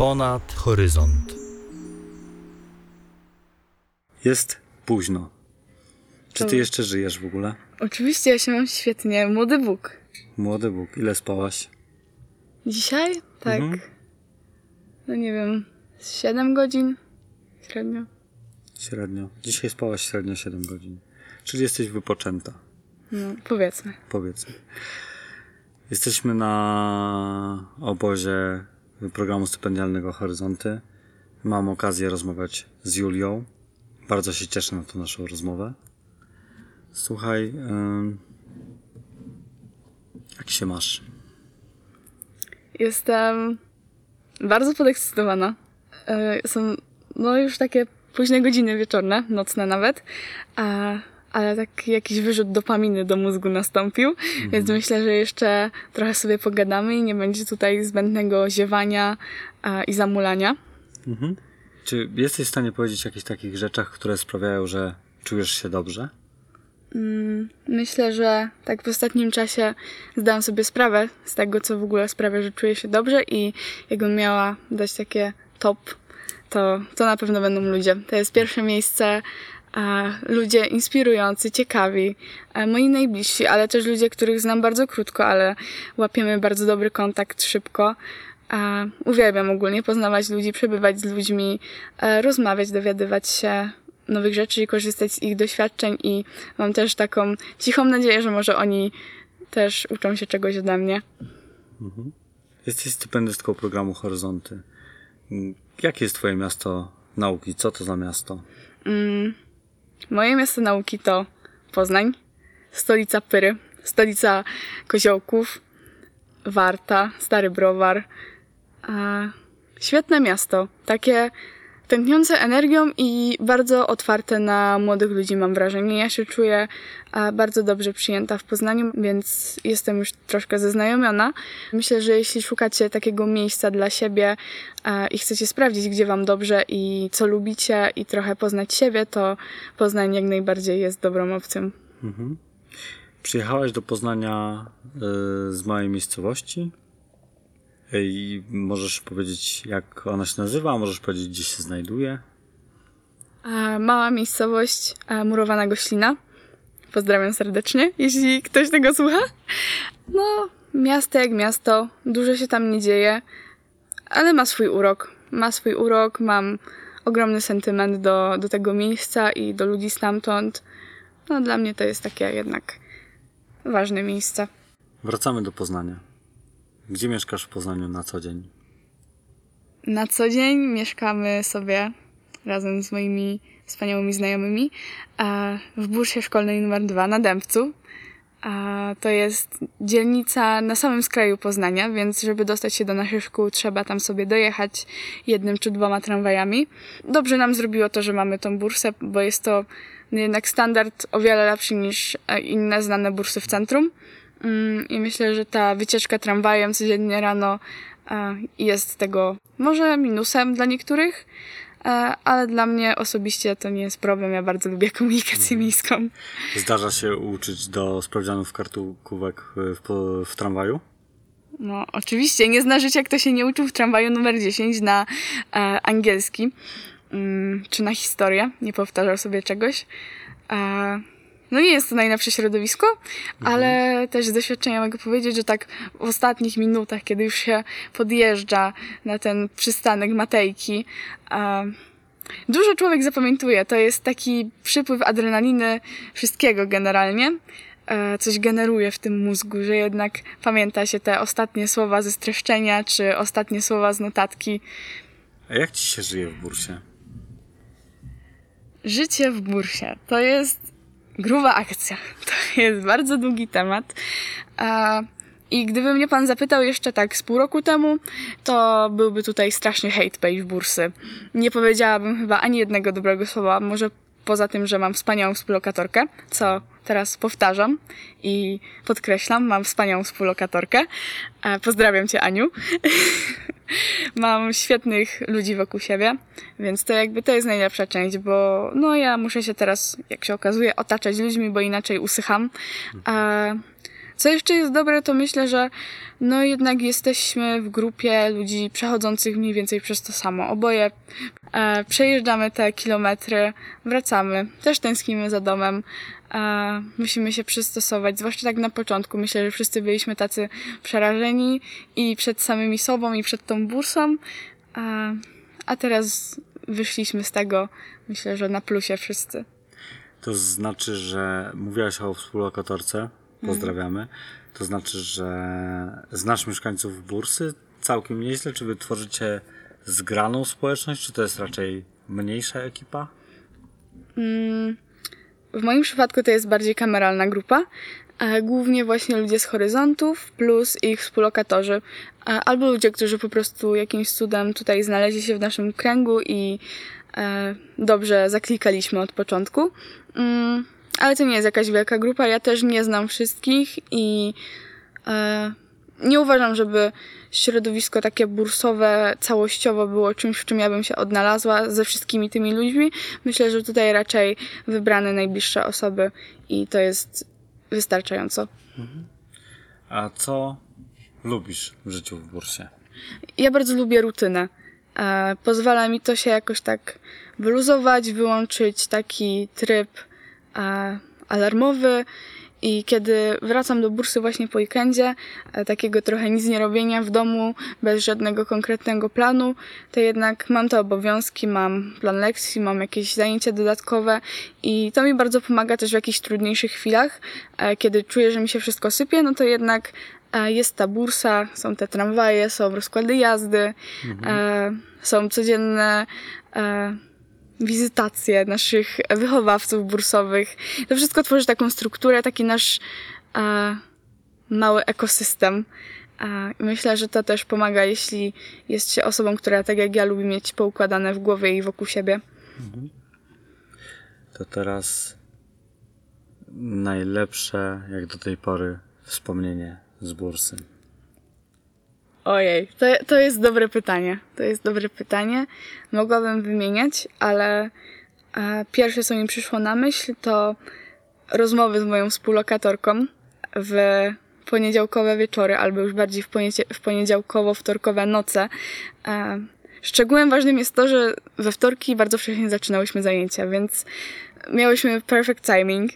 Ponad horyzont. Jest późno. Czy ty jeszcze żyjesz w ogóle? Oczywiście ja się mam świetnie. Młody Bóg. Młody Bóg, ile spałaś? Dzisiaj? Tak. Mhm. No nie wiem, z 7 godzin średnio. Średnio. Dzisiaj spałaś średnio 7 godzin. Czyli jesteś wypoczęta, No, powiedzmy. powiedzmy. Jesteśmy na obozie programu stypendialnego Horyzonty. Mam okazję rozmawiać z Julią. Bardzo się cieszę na tą naszą rozmowę. Słuchaj, jak się masz? Jestem bardzo podekscytowana. E, Są no już takie późne godziny wieczorne, nocne nawet, a, ale tak jakiś wyrzut dopaminy do mózgu nastąpił, więc myślę, że jeszcze trochę sobie pogadamy i nie będzie tutaj zbędnego ziewania a, i zamulania. Mhm. Czy jesteś w stanie powiedzieć o jakichś takich rzeczach, które sprawiają, że czujesz się dobrze? Myślę, że tak w ostatnim czasie zdałam sobie sprawę z tego, co w ogóle sprawia, że czuję się dobrze i jakbym miała dać takie top, to, to na pewno będą ludzie. To jest pierwsze miejsce, ludzie inspirujący, ciekawi, a moi najbliżsi, ale też ludzie, których znam bardzo krótko, ale łapiemy bardzo dobry kontakt szybko. A uwielbiam ogólnie poznawać ludzi, przebywać z ludźmi, e, rozmawiać, dowiadywać się nowych rzeczy i korzystać z ich doświadczeń i mam też taką cichą nadzieję, że może oni też uczą się czegoś ode mnie. Jesteś stypendystką programu Horyzonty. Mm, Jakie jest twoje miasto nauki? Co to za miasto? Moje miasto nauki to Poznań, stolica Pyry, stolica koziołków, Warta, Stary Browar. Świetne miasto, takie tętniące energią i bardzo otwarte na młodych ludzi, mam wrażenie. Ja się czuję a, bardzo dobrze przyjęta w Poznaniu, więc jestem już troszkę zaznajomiona. Myślę, że jeśli szukacie takiego miejsca dla siebie a, i chcecie sprawdzić, gdzie wam dobrze i co lubicie i trochę poznać siebie, to Poznań jak najbardziej jest dobrą opcją. Przyjechałaś do Poznania y, z małej miejscowości i możesz powiedzieć, jak ona się nazywa, możesz powiedzieć, gdzie się znajduje. Mała miejscowość Murowana Goślina. Pozdrawiam serdecznie, jeśli ktoś tego słucha. No, miasto jak miasto, dużo się tam nie dzieje, ale ma swój urok. Ma swój urok, mam ogromny sentyment do, do tego miejsca i do ludzi stamtąd. No, dla mnie to jest takie jednak ważne miejsce. Wracamy do Poznania. Gdzie mieszkasz w Poznaniu na co dzień? Na co dzień mieszkamy sobie razem z moimi wspaniałymi znajomymi a w bursie szkolnej numer 2 na Dębcu. A to jest dzielnica na samym skraju Poznania, więc żeby dostać się do naszych szkół, trzeba tam sobie dojechać jednym czy dwoma tramwajami. Dobrze nam zrobiło to, że mamy tą bursę, bo jest to jednak standard o wiele lepszy niż e, inne znane bursy w centrum. Mm, I myślę, że ta wycieczka tramwajem codziennie rano e, jest tego może minusem dla niektórych, e, ale dla mnie osobiście to nie jest problem. Ja bardzo lubię komunikację miejską. Zdarza się uczyć do sprawdzianów kartkówek y, w, w tramwaju? No, oczywiście, nie zna życia, kto się nie uczył w tramwaju numer 10 na e, angielski mm, czy na historię, nie powtarzał sobie czegoś. E, no nie jest to najlepsze środowisko, ale też z doświadczenia mogę powiedzieć, że tak w ostatnich minutach, kiedy już się podjeżdża na ten przystanek Matejki, Dużo człowiek zapamiętuje. To jest taki przypływ adrenaliny, wszystkiego generalnie. Coś generuje w tym mózgu, że jednak pamięta się te ostatnie słowa ze streszczenia, czy ostatnie słowa z notatki. A jak ci się żyje w bursie? Życie w bursie to jest gruba akcja. To jest bardzo długi temat. I gdyby mnie pan zapytał jeszcze tak z pół roku temu, to byłby tutaj straszny hate page bursy. Nie powiedziałabym chyba ani jednego dobrego słowa, może poza tym, że mam wspaniałą współlokatorkę, co teraz powtarzam i podkreślam, mam wspaniałą współlokatorkę. E, Pozdrawiam cię, Aniu. mam świetnych ludzi wokół siebie, więc to jakby to jest najlepsza część, bo no ja muszę się teraz, jak się okazuje, otaczać ludźmi, bo inaczej usycham. E, Co jeszcze jest dobre, to myślę, że no jednak jesteśmy w grupie ludzi przechodzących mniej więcej przez to samo. Oboje e, przejeżdżamy te kilometry, wracamy, też tęsknimy za domem. E, musimy się przystosować, zwłaszcza tak na początku. Myślę, że wszyscy byliśmy tacy przerażeni i przed samymi sobą, i przed tą bursą. E, a teraz wyszliśmy z tego, myślę, że na plusie wszyscy. To znaczy, że mówiłaś o współlokatorce. Pozdrawiamy. To znaczy, że znasz mieszkańców bursy całkiem nieźle? Czy wy tworzycie zgraną społeczność, czy to jest raczej mniejsza ekipa? W moim przypadku to jest bardziej kameralna grupa. Głównie właśnie ludzie z horyzontów plus ich współlokatorzy. Albo ludzie, którzy po prostu jakimś cudem tutaj znaleźli się w naszym kręgu i e, dobrze zaklikaliśmy od początku. Mm, Ale to nie jest jakaś wielka grupa. Ja też nie znam wszystkich i e, nie uważam, żeby środowisko takie bursowe całościowo było czymś, w czym ja bym się odnalazła ze wszystkimi tymi ludźmi. Myślę, że tutaj raczej wybrane najbliższe osoby i to jest wystarczająco. A co lubisz w życiu w bursie? Ja bardzo lubię rutynę. E, pozwala mi to się jakoś tak wyluzować, wyłączyć taki tryb e, alarmowy i kiedy wracam do bursy właśnie po weekendzie, e, takiego trochę nic nie robienia w domu, bez żadnego konkretnego planu, to jednak mam te obowiązki, mam plan lekcji, mam jakieś zajęcia dodatkowe i to mi bardzo pomaga też w jakichś trudniejszych chwilach, e, kiedy czuję, że mi się wszystko sypie, no to jednak e, jest ta bursa, są te tramwaje, są rozkłady jazdy, e, są codzienne wizytacje naszych wychowawców bursowych. To wszystko tworzy taką strukturę, taki nasz e, mały ekosystem. E, myślę, że to też pomaga, jeśli jest się osobą, która tak jak ja lubi mieć poukładane w głowie i wokół siebie. To teraz najlepsze, jak do tej pory, wspomnienie z bursy. Ojej, to, to jest dobre pytanie. To jest dobre pytanie. Mogłabym wymieniać, ale e, pierwsze, co mi przyszło na myśl, to rozmowy z moją współlokatorką w poniedziałkowe wieczory, albo już bardziej w, w poniedziałkowo-wtorkowe noce. E, ważnym jest to, że we wtorki bardzo wcześnie zaczynałyśmy zajęcia, więc miałyśmy perfect timing.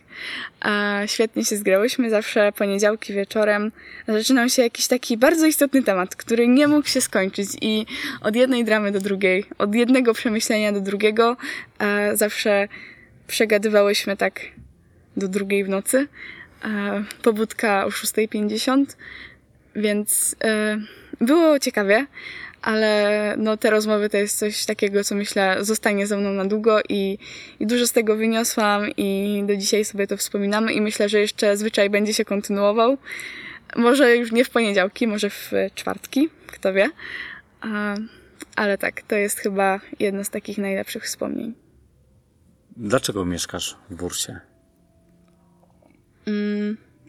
Świetnie się zgrałyśmy. Zawsze poniedziałki wieczorem zaczynał się jakiś taki bardzo istotny temat, który nie mógł się skończyć i od jednej dramy do drugiej, od jednego przemyślenia do drugiego zawsze przegadywałyśmy tak do drugiej w nocy. Pobudka o 6.50, więc e, było ciekawie, ale no, te rozmowy to jest coś takiego, co myślę zostanie ze mną na długo i, i dużo z tego wyniosłam i do dzisiaj sobie to wspominamy i myślę, że jeszcze zwyczaj będzie się kontynuował. Może już nie w poniedziałki, może w czwartki, kto wie. Ale tak, to jest chyba jedno z takich najlepszych wspomnień. Dlaczego mieszkasz w bursie?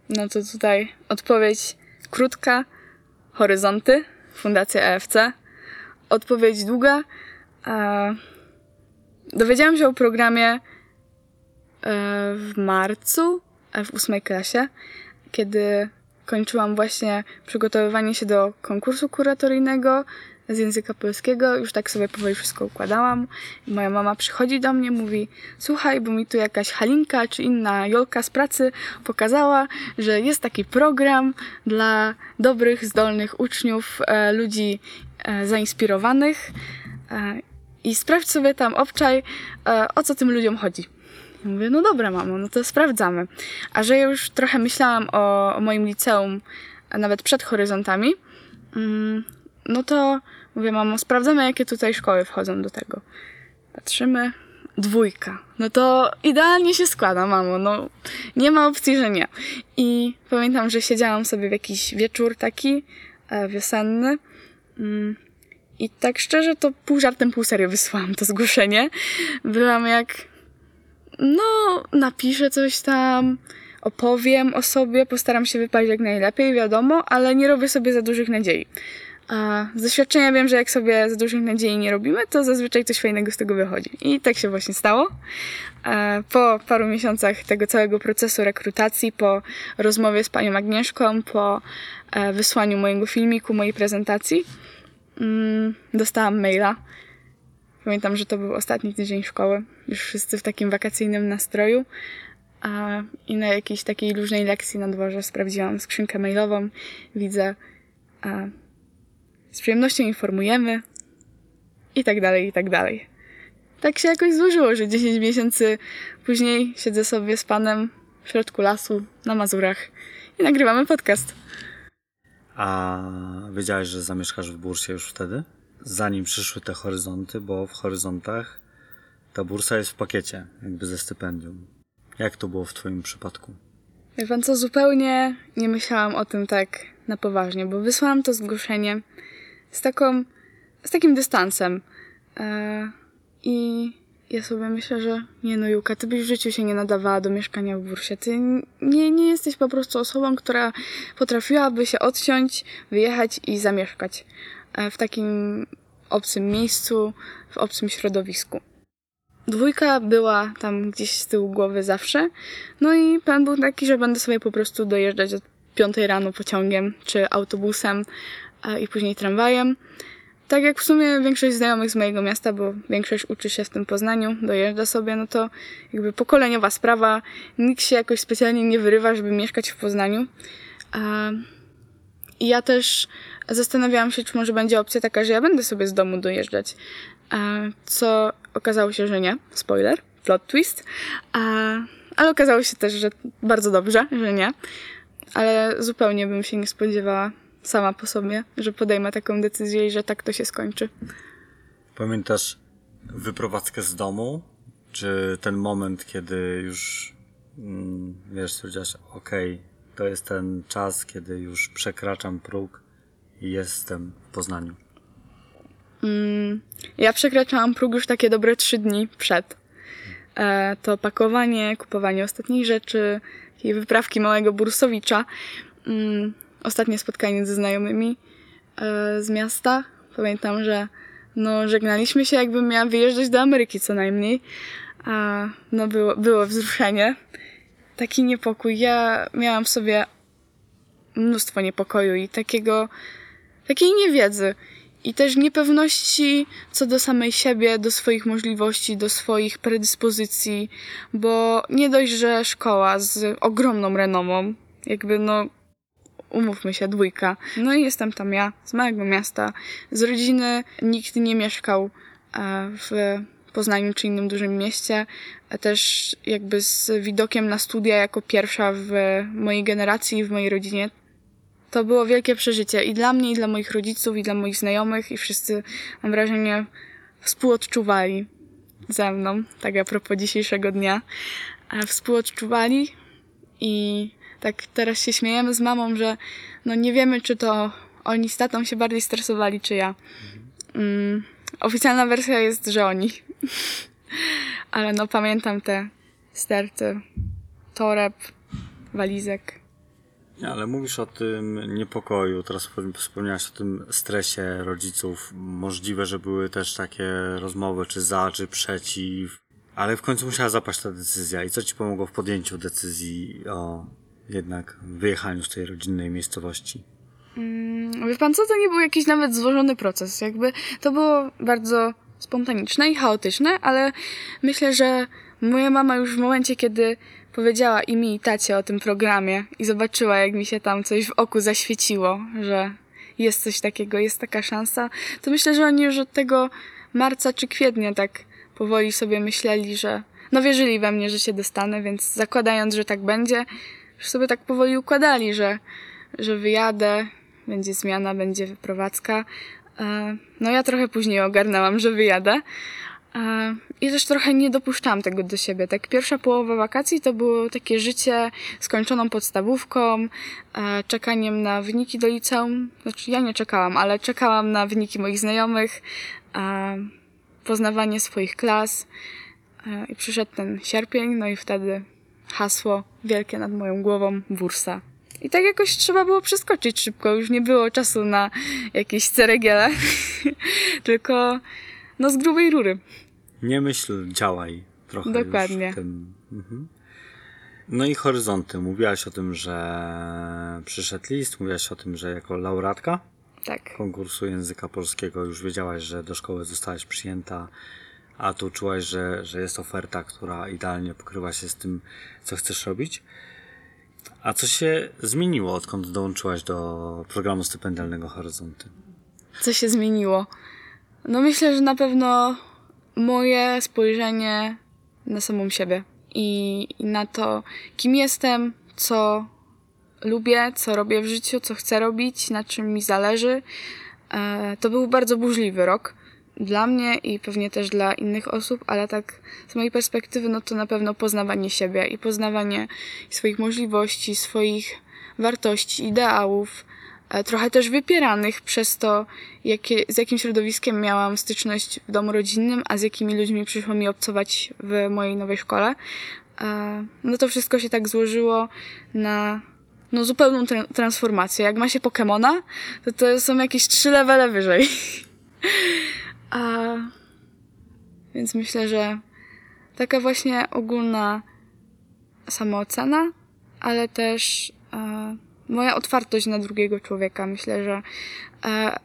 No to tutaj odpowiedź krótka. Horyzonty, Fundacja EFC. Odpowiedź długa. E, dowiedziałam się o programie e, w marcu, e, w ósmej klasie, kiedy kończyłam właśnie przygotowywanie się do konkursu kuratoryjnego z języka polskiego. Już tak sobie powoli wszystko układałam. Moja mama przychodzi do mnie, mówi: Słuchaj, bo mi tu jakaś Halinka czy inna Jolka z pracy pokazała, że jest taki program dla dobrych, zdolnych uczniów, e, ludzi e, zainspirowanych. E, I sprawdź sobie tam, obczaj, e, o co tym ludziom chodzi. Mówię, no dobra, mamo, no to sprawdzamy. A że ja już trochę myślałam o, o moim liceum, nawet przed horyzontami, mm, no to mówię, mamo, sprawdzamy, jakie tutaj szkoły wchodzą do tego. Patrzymy, dwójka. No to idealnie się składa, mamo, no nie ma opcji, że nie. I pamiętam, że siedziałam sobie w jakiś wieczór taki e, wiosenny mm, i tak szczerze to pół żartem, pół serio wysłałam to zgłoszenie. Byłam jak, no napiszę coś tam, opowiem o sobie, postaram się wypaść jak najlepiej, wiadomo, ale nie robię sobie za dużych nadziei. A z doświadczenia wiem, że jak sobie za dużych nadziei nie robimy, to zazwyczaj coś fajnego z tego wychodzi. I tak się właśnie stało. E, Po paru miesiącach tego całego procesu rekrutacji, po rozmowie z panią Agnieszką, po e, wysłaniu mojego filmiku, mojej prezentacji, mm, dostałam maila. Pamiętam, że to był ostatni tydzień szkoły. Już wszyscy w takim wakacyjnym nastroju. I na jakiejś takiej luźnej lekcji na dworze sprawdziłam skrzynkę mailową. Widzę, a, z przyjemnością informujemy i tak dalej, i tak dalej. Tak się jakoś złożyło, że 10 miesięcy później siedzę sobie z panem w środku lasu na Mazurach i nagrywamy podcast. A wiedziałeś, że zamieszkasz w bursie już wtedy? Zanim przyszły te horyzonty, bo w horyzontach ta bursa jest w pakiecie, jakby ze stypendium. Jak to było w Twoim przypadku? Wie pan co, zupełnie nie myślałam o tym tak na poważnie, bo wysłałam to zgłoszenie z taką, z takim dystansem. E, I ja sobie myślę, że nie no Juka, ty byś w życiu się nie nadawała do mieszkania w bursie. Ty nie, nie jesteś po prostu osobą, która potrafiłaby się odciąć, wyjechać i zamieszkać e, w takim obcym miejscu, w obcym środowisku. Dwójka była tam gdzieś z tyłu głowy zawsze. No i plan był taki, że będę sobie po prostu dojeżdżać od 5 rano pociągiem czy autobusem i później tramwajem. Tak jak w sumie większość znajomych z mojego miasta, bo większość uczy się w tym Poznaniu, dojeżdża sobie, no to jakby pokoleniowa sprawa. Nikt się jakoś specjalnie nie wyrywa, żeby mieszkać w Poznaniu. I ja też zastanawiałam się, czy może będzie opcja taka, że ja będę sobie z domu dojeżdżać. Co okazało się, że nie. Spoiler, plot twist. Ale okazało się też, że bardzo dobrze, że nie. Ale zupełnie bym się nie spodziewała sama po sobie, że podejmę taką decyzję i że tak to się skończy. Pamiętasz wyprowadzkę z domu? Czy ten moment, kiedy już mm, wiesz, stwierdziłaś, okej, to jest ten czas, kiedy już przekraczam próg i jestem w Poznaniu? Ja przekraczałam próg już takie dobre trzy dni przed. E, to pakowanie, kupowanie ostatnich rzeczy, takiej wyprawki małego bursowicza. Mm, ostatnie spotkanie ze znajomymi e, z miasta. Pamiętam, że no, żegnaliśmy się, jakbym miała wyjeżdżać do Ameryki co najmniej. A, no, było, było wzruszenie. Taki niepokój. Ja miałam w sobie mnóstwo niepokoju i takiego, takiej niewiedzy. I też niepewności co do samej siebie, do swoich możliwości, do swoich predyspozycji, bo nie dość, że szkoła z ogromną renomą, jakby no, umówmy się, dwójka. No i jestem tam ja, z małego miasta, z rodziny nikt nie mieszkał e, w Poznaniu czy innym dużym mieście, a też jakby z widokiem na studia jako pierwsza w mojej generacji, w mojej rodzinie. To było wielkie przeżycie i dla mnie, i dla moich rodziców, i dla moich znajomych, i wszyscy, mam wrażenie, współodczuwali ze mną, tak a propos dzisiejszego dnia, e, współodczuwali i tak teraz się śmiejemy z mamą, że no nie wiemy, czy to oni z tatą się bardziej stresowali, czy ja. Mm, oficjalna wersja jest, że oni. Ale no pamiętam te sterty, toreb, walizek. Ale mówisz o tym niepokoju, teraz wspomniałaś o tym stresie rodziców. Możliwe, że były też takie rozmowy, czy za, czy przeciw. Ale w końcu musiała zapaść ta decyzja. I co ci pomogło w podjęciu decyzji o jednak wyjechaniu z tej rodzinnej miejscowości? Wie pan co, to nie był jakiś nawet złożony proces. Jakby to było bardzo spontaniczne i chaotyczne, ale myślę, że moja mama już w momencie, kiedy powiedziała i mi, i tacie o tym programie i zobaczyła, jak mi się tam coś w oku zaświeciło, że jest coś takiego, jest taka szansa, to myślę, że oni już od tego marca czy kwietnia tak powoli sobie myśleli, że no wierzyli we mnie, że się dostanę, więc zakładając, że tak będzie, już sobie tak powoli układali, że, że wyjadę, będzie zmiana, będzie wyprowadzka. E, No ja trochę później ogarnęłam, że wyjadę. E, I też trochę nie dopuszczałam tego do siebie. Tak pierwsza połowa wakacji to było takie życie skończoną podstawówką, e, czekaniem na wyniki do liceum. Znaczy ja nie czekałam, ale czekałam na wyniki moich znajomych, poznawanie swoich klas. I przyszedł ten sierpień, no i wtedy hasło wielkie nad moją głową, bursa. I tak jakoś trzeba było przeskoczyć szybko. Już nie było czasu na jakieś ceregiele, tylko no z grubej rury. Nie myśl, działaj trochę Dokładnie. Mhm. No i horyzonty. Mówiłaś o tym, że przyszedł list, mówiłaś o tym, że jako laureatka Tak. konkursu języka polskiego już wiedziałaś, że do szkoły zostałaś przyjęta, a tu czułaś, że, że jest oferta, która idealnie pokrywa się z tym, co chcesz robić. A co się zmieniło, odkąd dołączyłaś do programu stypendialnego Horyzonty? Co się zmieniło? No myślę, że na pewno moje spojrzenie na samą siebie i, na to, kim jestem, co lubię, co robię w życiu, co chcę robić, na czym mi zależy. E, to był bardzo burzliwy rok dla mnie i pewnie też dla innych osób, ale tak z mojej perspektywy, no to na pewno poznawanie siebie i poznawanie swoich możliwości, swoich wartości, ideałów, e, trochę też wypieranych przez to, jakie, z jakim środowiskiem miałam styczność w domu rodzinnym, a z jakimi ludźmi przyszło mi obcować w mojej nowej szkole. E, No to wszystko się tak złożyło na no, zupełną tra- transformację. Jak ma się Pokemona, to to są jakieś trzy levele wyżej. A, więc myślę, że taka właśnie ogólna samoocena, ale też e, moja otwartość na drugiego człowieka. Myślę, że e,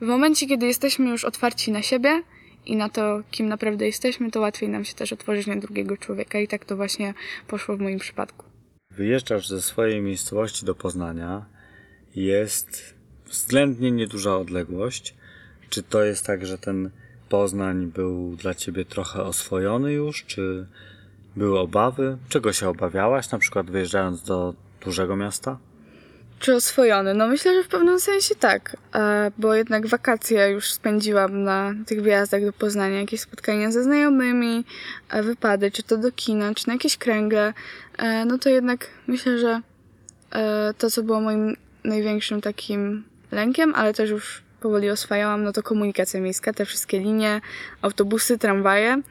w momencie, kiedy jesteśmy już otwarci na siebie i na to, kim naprawdę jesteśmy, to łatwiej nam się też otworzyć na drugiego człowieka. I tak to właśnie poszło w moim przypadku. Wyjeżdżasz ze swojej miejscowości do Poznania. Jest względnie nieduża odległość. Czy to jest tak, że ten Poznań był dla ciebie trochę oswojony już? Czy były obawy? Czego się obawiałaś, na przykład wyjeżdżając do dużego miasta? Czy oswojony? No myślę, że w pewnym sensie tak, e, bo jednak wakacje już spędziłam na tych wyjazdach do Poznania, jakieś spotkania ze znajomymi, e, wypady, czy to do kina, czy na jakieś kręgle, e, no to jednak myślę, że to, co było moim największym takim lękiem, ale też już powoli oswajałam, no to komunikacja miejska, te wszystkie linie, autobusy, tramwaje.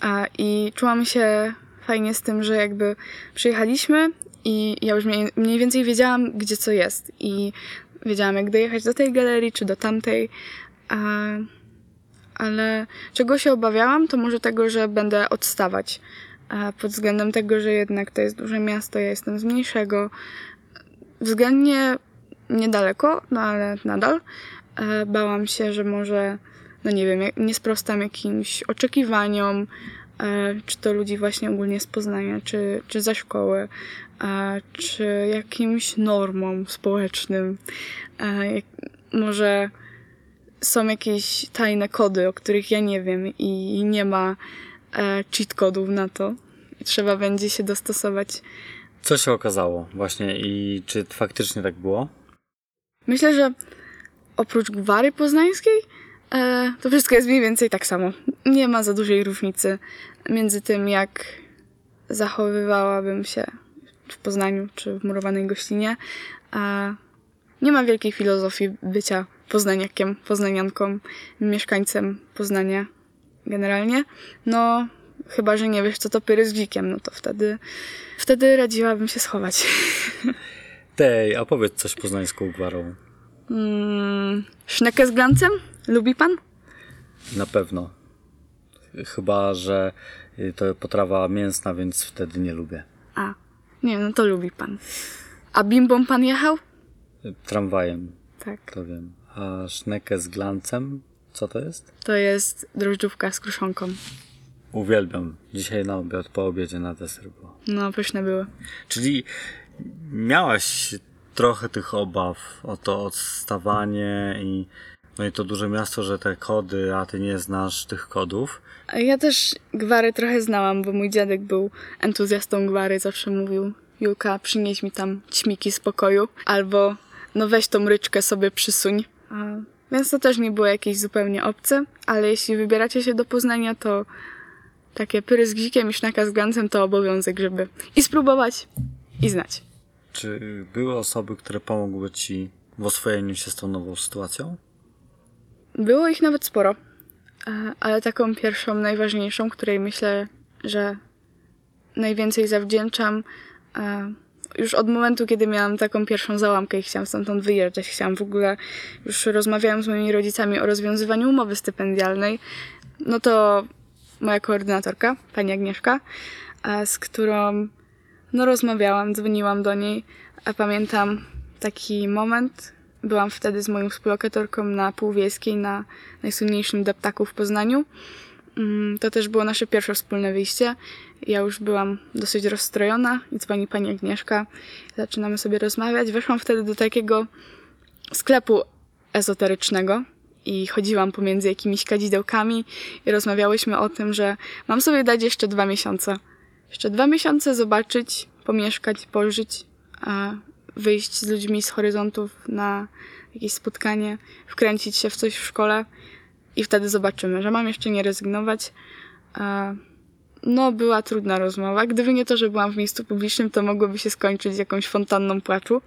A, i czułam się fajnie z tym, że jakby przyjechaliśmy i ja już mniej, mniej więcej wiedziałam, gdzie co jest. I wiedziałam, jak dojechać do tej galerii, czy do tamtej, a, ale czego się obawiałam, to może tego, że będę odstawać. A, pod względem tego, że jednak to jest duże miasto, ja jestem z mniejszego, względnie niedaleko, no ale nadal. E, bałam się, że może, no nie wiem, nie sprostam jakimś oczekiwaniom, e, czy to ludzi właśnie ogólnie z Poznania, czy, czy ze szkoły, e, czy jakimś normom społecznym. Może są jakieś tajne kody, o których ja nie wiem i nie ma cheat kodów na to. Trzeba będzie się dostosować Co się okazało właśnie i czy faktycznie tak było? Myślę, że oprócz gwary poznańskiej, e, to wszystko jest mniej więcej tak samo. Nie ma za dużej różnicy między tym, jak zachowywałabym się w Poznaniu czy w murowanej gościnie. Nie ma wielkiej filozofii bycia poznaniakiem, poznanianką, mieszkańcem Poznania generalnie. No, chyba, że nie wiesz, co to pyry z bzikiem, no to wtedy, wtedy radziłabym się schować. Tej, a powiedz coś poznańską gwarą. Mm, sznekę z glancem? Lubi pan? Na pewno. Chyba, że y, to potrawa mięsna, więc wtedy nie lubię. A, nie, no to lubi pan. A bimbą pan jechał? Tramwajem, Tak. to wiem. A sznekę z glancem? Co to jest? To jest drożdżówka z kruszonką. Uwielbiam. Dzisiaj na obiad, po obiedzie na deser było. No, pyszne były. Czyli miałaś trochę tych obaw o to odstawanie i no i to duże miasto, że te kody, a ty nie znasz tych kodów. Ja też gwary trochę znałam, bo mój dziadek był entuzjastą gwary. Zawsze mówił, Julka, przynieś mi tam ćmiki z pokoju. Albo, no weź tą ryczkę sobie przysuń. Więc to też nie było jakieś zupełnie obce. Ale jeśli wybieracie się do Poznania, to takie pyry z gzikiem i sznaka z glancem to obowiązek, żeby i spróbować, i znać. Czy były osoby, które pomogły ci w oswojeniu się z tą nową sytuacją? Było ich nawet sporo, e, ale taką pierwszą, najważniejszą, której myślę, że najwięcej zawdzięczam e, już od momentu, kiedy miałam taką pierwszą załamkę i chciałam stamtąd wyjeżdżać, chciałam w ogóle, już rozmawiałam z moimi rodzicami o rozwiązywaniu umowy stypendialnej, no to moja koordynatorka, pani Agnieszka, a z którą no rozmawiałam, dzwoniłam do niej, a pamiętam taki moment, byłam wtedy z moją współlokatorką na Półwiejskiej, na najsłynniejszym deptaku w Poznaniu. Mm, To też było nasze pierwsze wspólne wyjście. Ja już byłam dosyć rozstrojona i dzwoni pani Agnieszka. Zaczynamy sobie rozmawiać. Weszłam wtedy do takiego sklepu ezoterycznego i chodziłam pomiędzy jakimiś kadzidełkami i rozmawiałyśmy o tym, że mam sobie dać jeszcze dwa miesiące. Jeszcze dwa miesiące zobaczyć, pomieszkać, pożyć, a wyjść z ludźmi z horyzontów na jakieś spotkanie, wkręcić się w coś w szkole i wtedy zobaczymy, że mam jeszcze nie rezygnować. No, była trudna rozmowa. Gdyby nie to, że byłam w miejscu publicznym, to mogłoby się skończyć jakąś fontanną płaczu.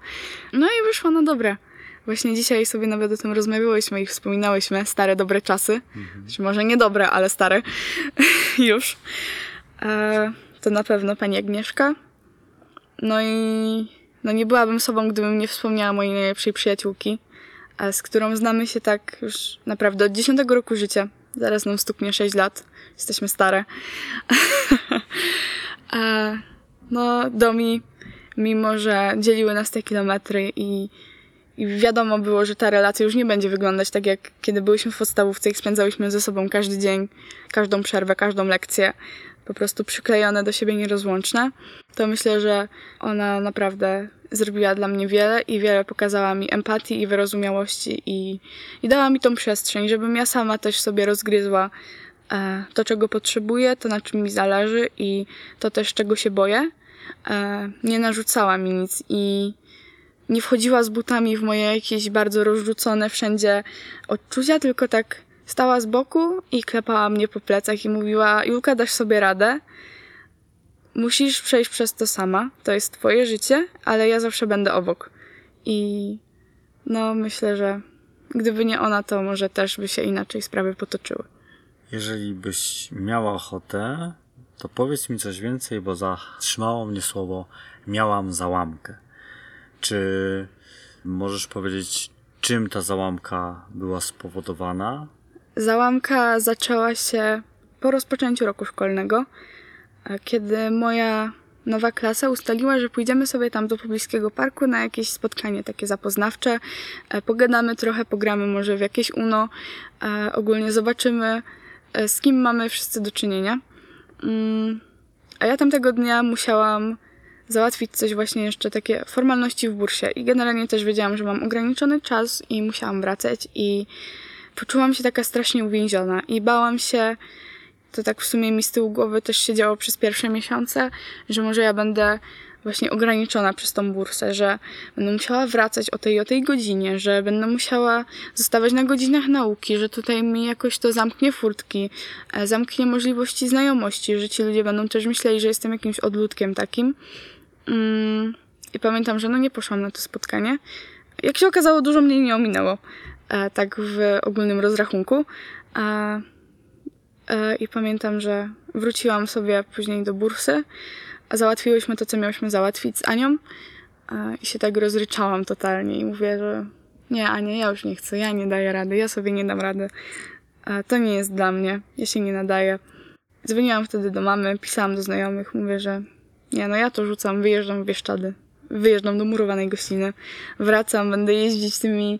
No i wyszło na dobre. Właśnie dzisiaj sobie nawet o tym rozmawiałyśmy i wspominałyśmy stare, dobre czasy. Znaczy, może nie dobre, ale stare. Już. To na pewno pani Agnieszka. No i no nie byłabym sobą, gdybym nie wspomniała mojej najlepszej przyjaciółki, z którą znamy się tak już naprawdę od 10 roku życia. Zaraz nam stuknie 6 lat. Jesteśmy stare. a, no, Domi, mimo że dzieliły nas te kilometry i, i wiadomo było, że ta relacja już nie będzie wyglądać tak, jak kiedy byliśmy w podstawówce i spędzałyśmy ze sobą każdy dzień, każdą przerwę, każdą lekcję, po prostu przyklejone do siebie nierozłączne, to myślę, że ona naprawdę zrobiła dla mnie wiele i wiele pokazała mi empatii i wyrozumiałości i, i dała mi tą przestrzeń, żebym ja sama też sobie rozgryzła e, to, czego potrzebuję, to, na czym mi zależy i to też, czego się boję. E, nie narzucała mi nic i nie wchodziła z butami w moje jakieś bardzo rozrzucone wszędzie odczucia, tylko tak stała z boku i klepała mnie po plecach i mówiła: Julka, dasz sobie radę. Musisz przejść przez to sama. To jest twoje życie, ale ja zawsze będę obok. I no, myślę, że gdyby nie ona, to może też by się inaczej sprawy potoczyły. Jeżeli byś miała ochotę, to powiedz mi coś więcej, bo zatrzymało mnie słowo miałam załamkę. Czy możesz powiedzieć, czym ta załamka była spowodowana? Załamka zaczęła się po rozpoczęciu roku szkolnego, kiedy moja nowa klasa ustaliła, że pójdziemy sobie tam do pobliskiego parku na jakieś spotkanie takie zapoznawcze. E, Pogadamy trochę, pogramy może w jakieś UNO. e, Ogólnie zobaczymy, e, z kim mamy wszyscy do czynienia. Mm, A ja tamtego dnia musiałam załatwić coś właśnie jeszcze takie formalności w bursie i generalnie też wiedziałam, że mam ograniczony czas i musiałam wracać i poczułam się taka strasznie uwięziona i bałam się, to tak w sumie mi z tyłu głowy też się działo przez pierwsze miesiące, że może ja będę właśnie ograniczona przez tą bursę, że będę musiała wracać o tej o tej godzinie, że będę musiała zostawać na godzinach nauki, że tutaj mi jakoś to zamknie furtki, e, zamknie możliwości znajomości, że ci ludzie będą też myśleli, że jestem jakimś odludkiem takim. Mm, I pamiętam, że no nie poszłam na to spotkanie. Jak się okazało, dużo mnie nie ominęło, tak w ogólnym rozrachunku. E, e, I pamiętam, że wróciłam sobie później do bursy, załatwiłyśmy to, co miałyśmy załatwić z Anią e, i się tak rozryczałam totalnie i mówię, że nie, Ania, ja już nie chcę, ja nie daję rady, ja sobie nie dam rady. E, To nie jest dla mnie, ja się nie nadaję. Dzwoniłam wtedy do mamy, pisałam do znajomych, mówię, że nie, no ja to rzucam, wyjeżdżam w Bieszczady. Wyjeżdżam do murowanej gościny, wracam, będę jeździć tymi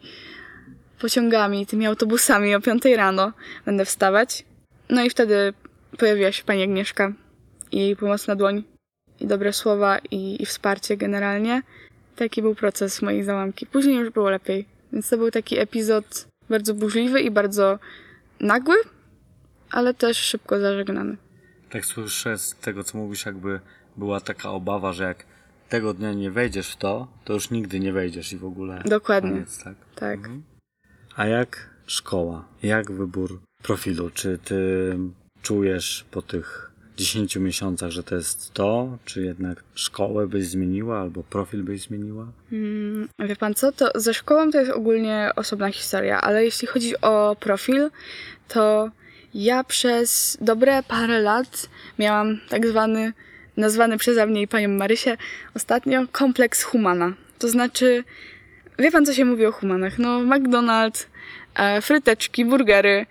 pociągami, tymi autobusami o 5 rano. Będę wstawać. No i wtedy pojawiła się pani Agnieszka i jej pomocna dłoń i dobre słowa i, i wsparcie generalnie. Taki był proces mojej załamki. Później już było lepiej. Więc to był taki epizod bardzo burzliwy i bardzo nagły, ale też szybko zażegnany. Tak słyszę z tego, co mówisz, jakby była taka obawa, że jak tego dnia nie wejdziesz w to, to już nigdy nie wejdziesz i w ogóle. Dokładnie. Koniec, tak? Tak. A jak szkoła? Jak wybór profilu? Czy ty czujesz po tych 10 miesiącach, że to jest to? Czy jednak szkołę byś zmieniła albo profil byś zmieniła? Mm, Wie pan co, to ze szkołą to jest ogólnie osobna historia, ale jeśli chodzi o profil, to ja przez dobre parę lat miałam tak zwany nazwany przeze mnie i panią Marysię ostatnio kompleks humana. To znaczy, wie pan co się mówi o humanach? No, McDonald's, e, fryteczki, burgery,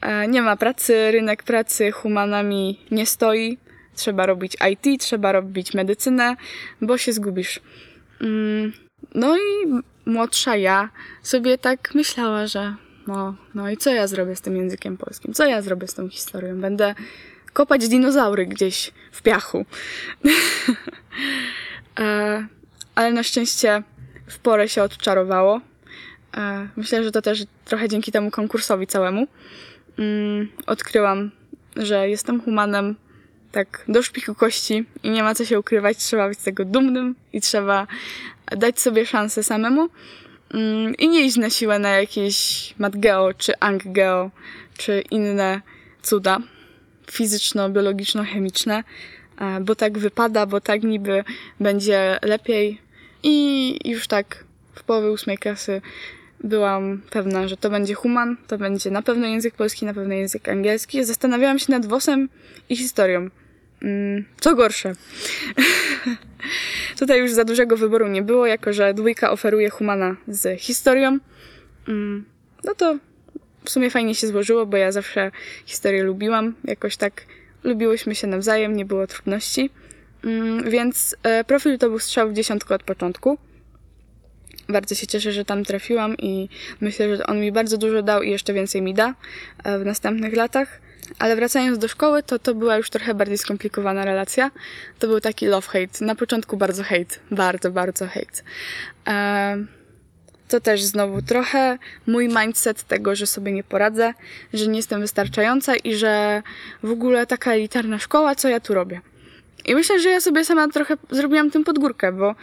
e, nie ma pracy, rynek pracy humanami nie stoi. Trzeba robić IT, trzeba robić medycynę, bo się zgubisz. Mm, no i młodsza ja sobie tak myślała, że no, no i co ja zrobię z tym językiem polskim? Co ja zrobię z tą historią? Będę kopać dinozaury gdzieś w piachu. e, ale na szczęście w porę się odczarowało. E, myślę, że to też trochę dzięki temu konkursowi całemu. Mm, odkryłam, że jestem humanem tak do szpiku kości i nie ma co się ukrywać, trzeba być z tego dumnym i trzeba dać sobie szansę samemu mm, i nie iść na siłę na jakieś matgeo czy anggeo czy inne cuda fizyczno-biologiczno-chemiczne, e, bo tak wypada, bo tak niby będzie lepiej i już tak w połowie ósmej klasy byłam pewna, że to będzie human, to będzie na pewno język polski, na pewno język angielski. Zastanawiałam się nad WOS-em i historią. Mm, Co gorsze. Tutaj już za dużego wyboru nie było, jako że dwójka oferuje humana z historią. Mm, No to w sumie fajnie się złożyło, bo ja zawsze historię lubiłam. Jakoś tak lubiłyśmy się nawzajem, nie było trudności. Mm, Więc e, profil to był strzał w dziesiątku od początku. Bardzo się cieszę, że tam trafiłam i myślę, że on mi bardzo dużo dał i jeszcze więcej mi da e, w następnych latach. Ale wracając do szkoły, to to była już trochę bardziej skomplikowana relacja. To był taki love-hate. Na początku bardzo hate. Bardzo, bardzo hate. E, to też znowu trochę mój mindset tego, że sobie nie poradzę, że nie jestem wystarczająca i że w ogóle taka elitarna szkoła, co ja tu robię. I myślę, że ja sobie sama trochę zrobiłam tym podgórkę, bo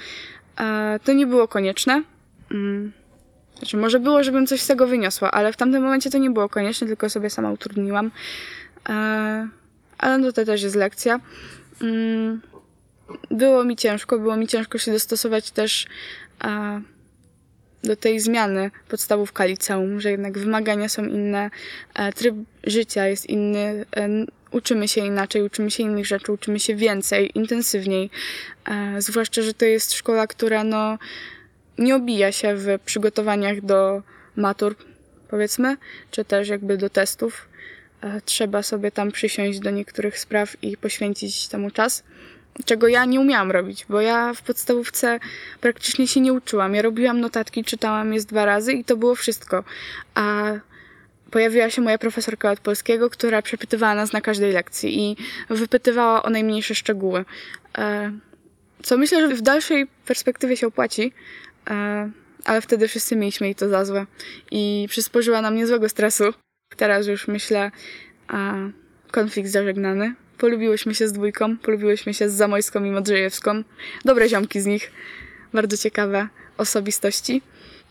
e, to nie było konieczne. Mm. Znaczy, może było, żebym coś z tego wyniosła, ale w tamtym momencie to nie było konieczne, tylko sobie sama utrudniłam. E, ale no to też jest lekcja. Mm. Było mi ciężko, było mi ciężko się dostosować też e, do tej zmiany podstawówka liceum, że jednak wymagania są inne, e, tryb życia jest inny, e, uczymy się inaczej, uczymy się innych rzeczy, uczymy się więcej, intensywniej. E, Zwłaszcza, że to jest szkoła, która no, nie obija się w przygotowaniach do matur, powiedzmy, czy też jakby do testów. E, Trzeba sobie tam przysiąść do niektórych spraw i poświęcić temu czas czego ja nie umiałam robić, bo ja w podstawówce praktycznie się nie uczyłam. Ja robiłam notatki, czytałam je z dwa razy i to było wszystko. A pojawiła się moja profesorka od polskiego, która przepytywała nas na każdej lekcji i wypytywała o najmniejsze szczegóły. E, Co myślę, że w dalszej perspektywie się opłaci, e, ale wtedy wszyscy mieliśmy jej to za złe i przysporzyła nam niezłego stresu. Teraz już myślę, a konflikt zażegnany. Polubiłyśmy się z dwójką, polubiłyśmy się z Zamojską i Modrzejewską. Dobre ziomki z nich, bardzo ciekawe osobistości.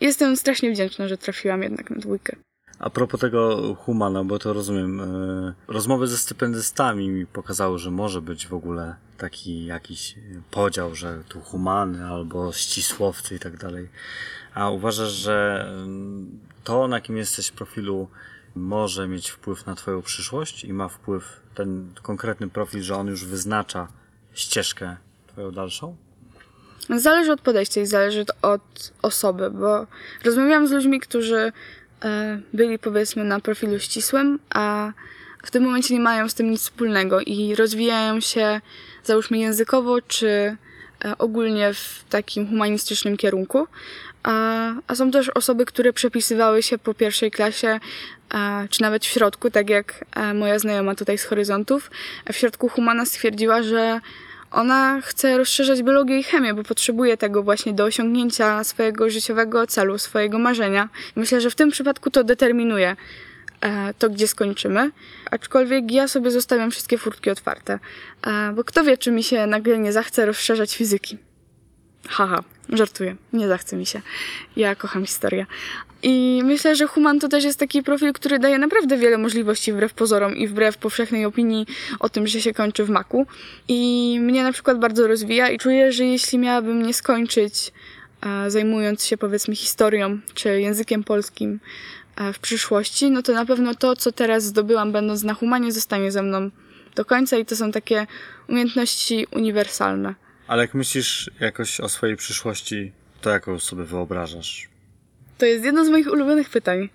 Jestem strasznie wdzięczna, że trafiłam jednak na dwójkę. A propos tego humana, bo to rozumiem, e, rozmowy ze stypendystami mi pokazały, że może być w ogóle taki jakiś podział, że tu humany albo ścisłowcy i tak dalej. A uważasz, że mm, to, na kim jesteś w profilu, może mieć wpływ na Twoją przyszłość i ma wpływ ten konkretny profil, że on już wyznacza ścieżkę Twoją dalszą? Zależy od podejścia i zależy od osoby, bo rozmawiałam z ludźmi, którzy byli powiedzmy na profilu ścisłym, a w tym momencie nie mają z tym nic wspólnego i rozwijają się załóżmy językowo czy e, ogólnie w takim humanistycznym kierunku. A, a są też osoby, które przepisywały się po pierwszej klasie, e, czy nawet w środku, tak jak e, moja znajoma tutaj z Horyzontów. W środku Humana stwierdziła, że ona chce rozszerzać biologię i chemię, bo potrzebuje tego właśnie do osiągnięcia swojego życiowego celu, swojego marzenia. Myślę, że w tym przypadku to determinuje e, to, gdzie skończymy. Aczkolwiek ja sobie zostawiam wszystkie furtki otwarte, e, bo kto wie, czy mi się nagle nie zachce rozszerzać fizyki. Haha, żartuję, nie zachce mi się. Ja kocham historię. I myślę, że human to też jest taki profil, który daje naprawdę wiele możliwości wbrew pozorom i wbrew powszechnej opinii o tym, że się kończy w maku. I mnie na przykład bardzo rozwija i czuję, że jeśli miałabym nie skończyć e, zajmując się powiedzmy historią czy językiem polskim e, w przyszłości, no to na pewno to, co teraz zdobyłam będąc na humanie, zostanie ze mną do końca i to są takie umiejętności uniwersalne. Ale jak myślisz jakoś o swojej przyszłości, to jaką sobie wyobrażasz? To jest jedno z moich ulubionych pytań,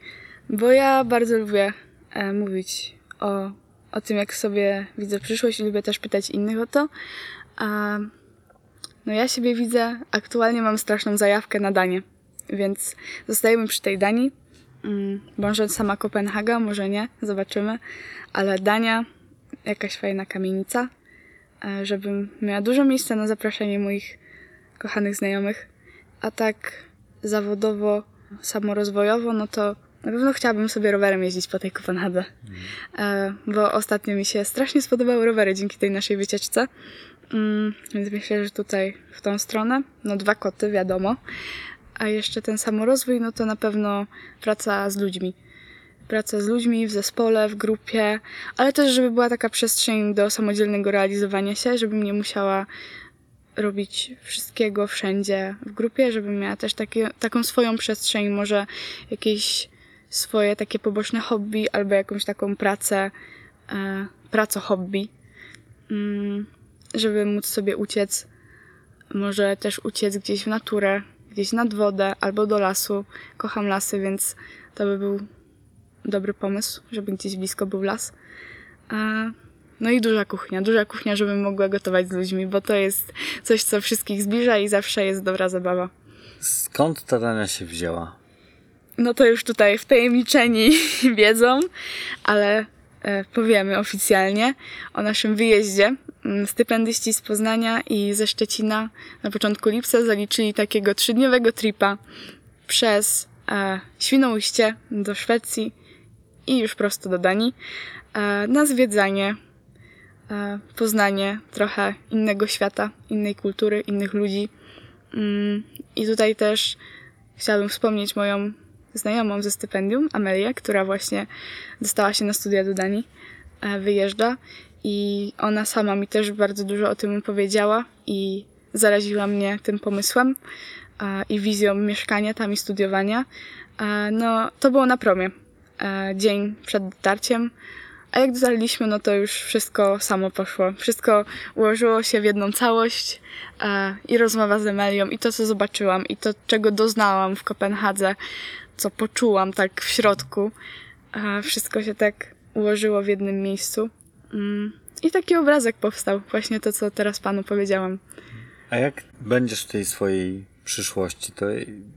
bo ja bardzo lubię e, mówić o, o tym, jak sobie widzę przyszłość i lubię też pytać innych o to. A no ja siebie widzę, aktualnie mam straszną zajawkę na Danię, więc zostajemy przy tej Danii. Mm, może sama Kopenhaga, może nie, zobaczymy, ale Dania, jakaś fajna kamienica, żebym miała dużo miejsca na zapraszanie moich kochanych znajomych. A tak zawodowo, samorozwojowo, no to na pewno chciałabym sobie rowerem jeździć po tej Kopenhadze. E, bo ostatnio mi się strasznie spodobały rowery dzięki tej naszej wycieczce. Mm, więc myślę, że tutaj w tą stronę, no dwa koty, wiadomo. A jeszcze ten samorozwój, no to na pewno praca z ludźmi. Praca z ludźmi w zespole, w grupie, ale też, żeby była taka przestrzeń do samodzielnego realizowania się, żebym nie musiała robić wszystkiego wszędzie w grupie, żebym miała też takie, taką swoją przestrzeń, może jakieś swoje takie poboczne hobby albo jakąś taką pracę, e, praco hobby, mm, żeby móc sobie uciec, może też uciec gdzieś w naturę, gdzieś nad wodę albo do lasu. Kocham lasy, więc to by był dobry pomysł, żeby gdzieś blisko był las. No i duża kuchnia, duża kuchnia, żebym mogła gotować z ludźmi, bo to jest coś, co wszystkich zbliża i zawsze jest dobra zabawa. Skąd ta dania się wzięła? No to już tutaj wtajemniczeni wiedzą, ale e, powiemy oficjalnie o naszym wyjeździe. Mm, Stypendyści z Poznania i ze Szczecina na początku lipca zaliczyli takiego trzydniowego tripa przez e, Świnoujście do Szwecji i już prosto do Danii e, na zwiedzanie, e, poznanie trochę innego świata, innej kultury, innych ludzi. Mm, I tutaj też chciałabym wspomnieć moją znajomą ze stypendium, Amelię, która właśnie dostała się na studia do Danii, e, wyjeżdża i ona sama mi też bardzo dużo o tym powiedziała i zaraziła mnie tym pomysłem i wizją mieszkania tam i studiowania. No, to było na promie, dzień przed dotarciem, a jak dotarliśmy, no to już wszystko samo poszło. Wszystko ułożyło się w jedną całość e, i rozmowa z Emelią, i to, co zobaczyłam, i to, czego doznałam w Kopenhadze, co poczułam tak w środku. E, wszystko się tak ułożyło w jednym miejscu. Mm. I taki obrazek powstał, właśnie to, co teraz panu powiedziałam. A jak będziesz w tej swojej przyszłości, to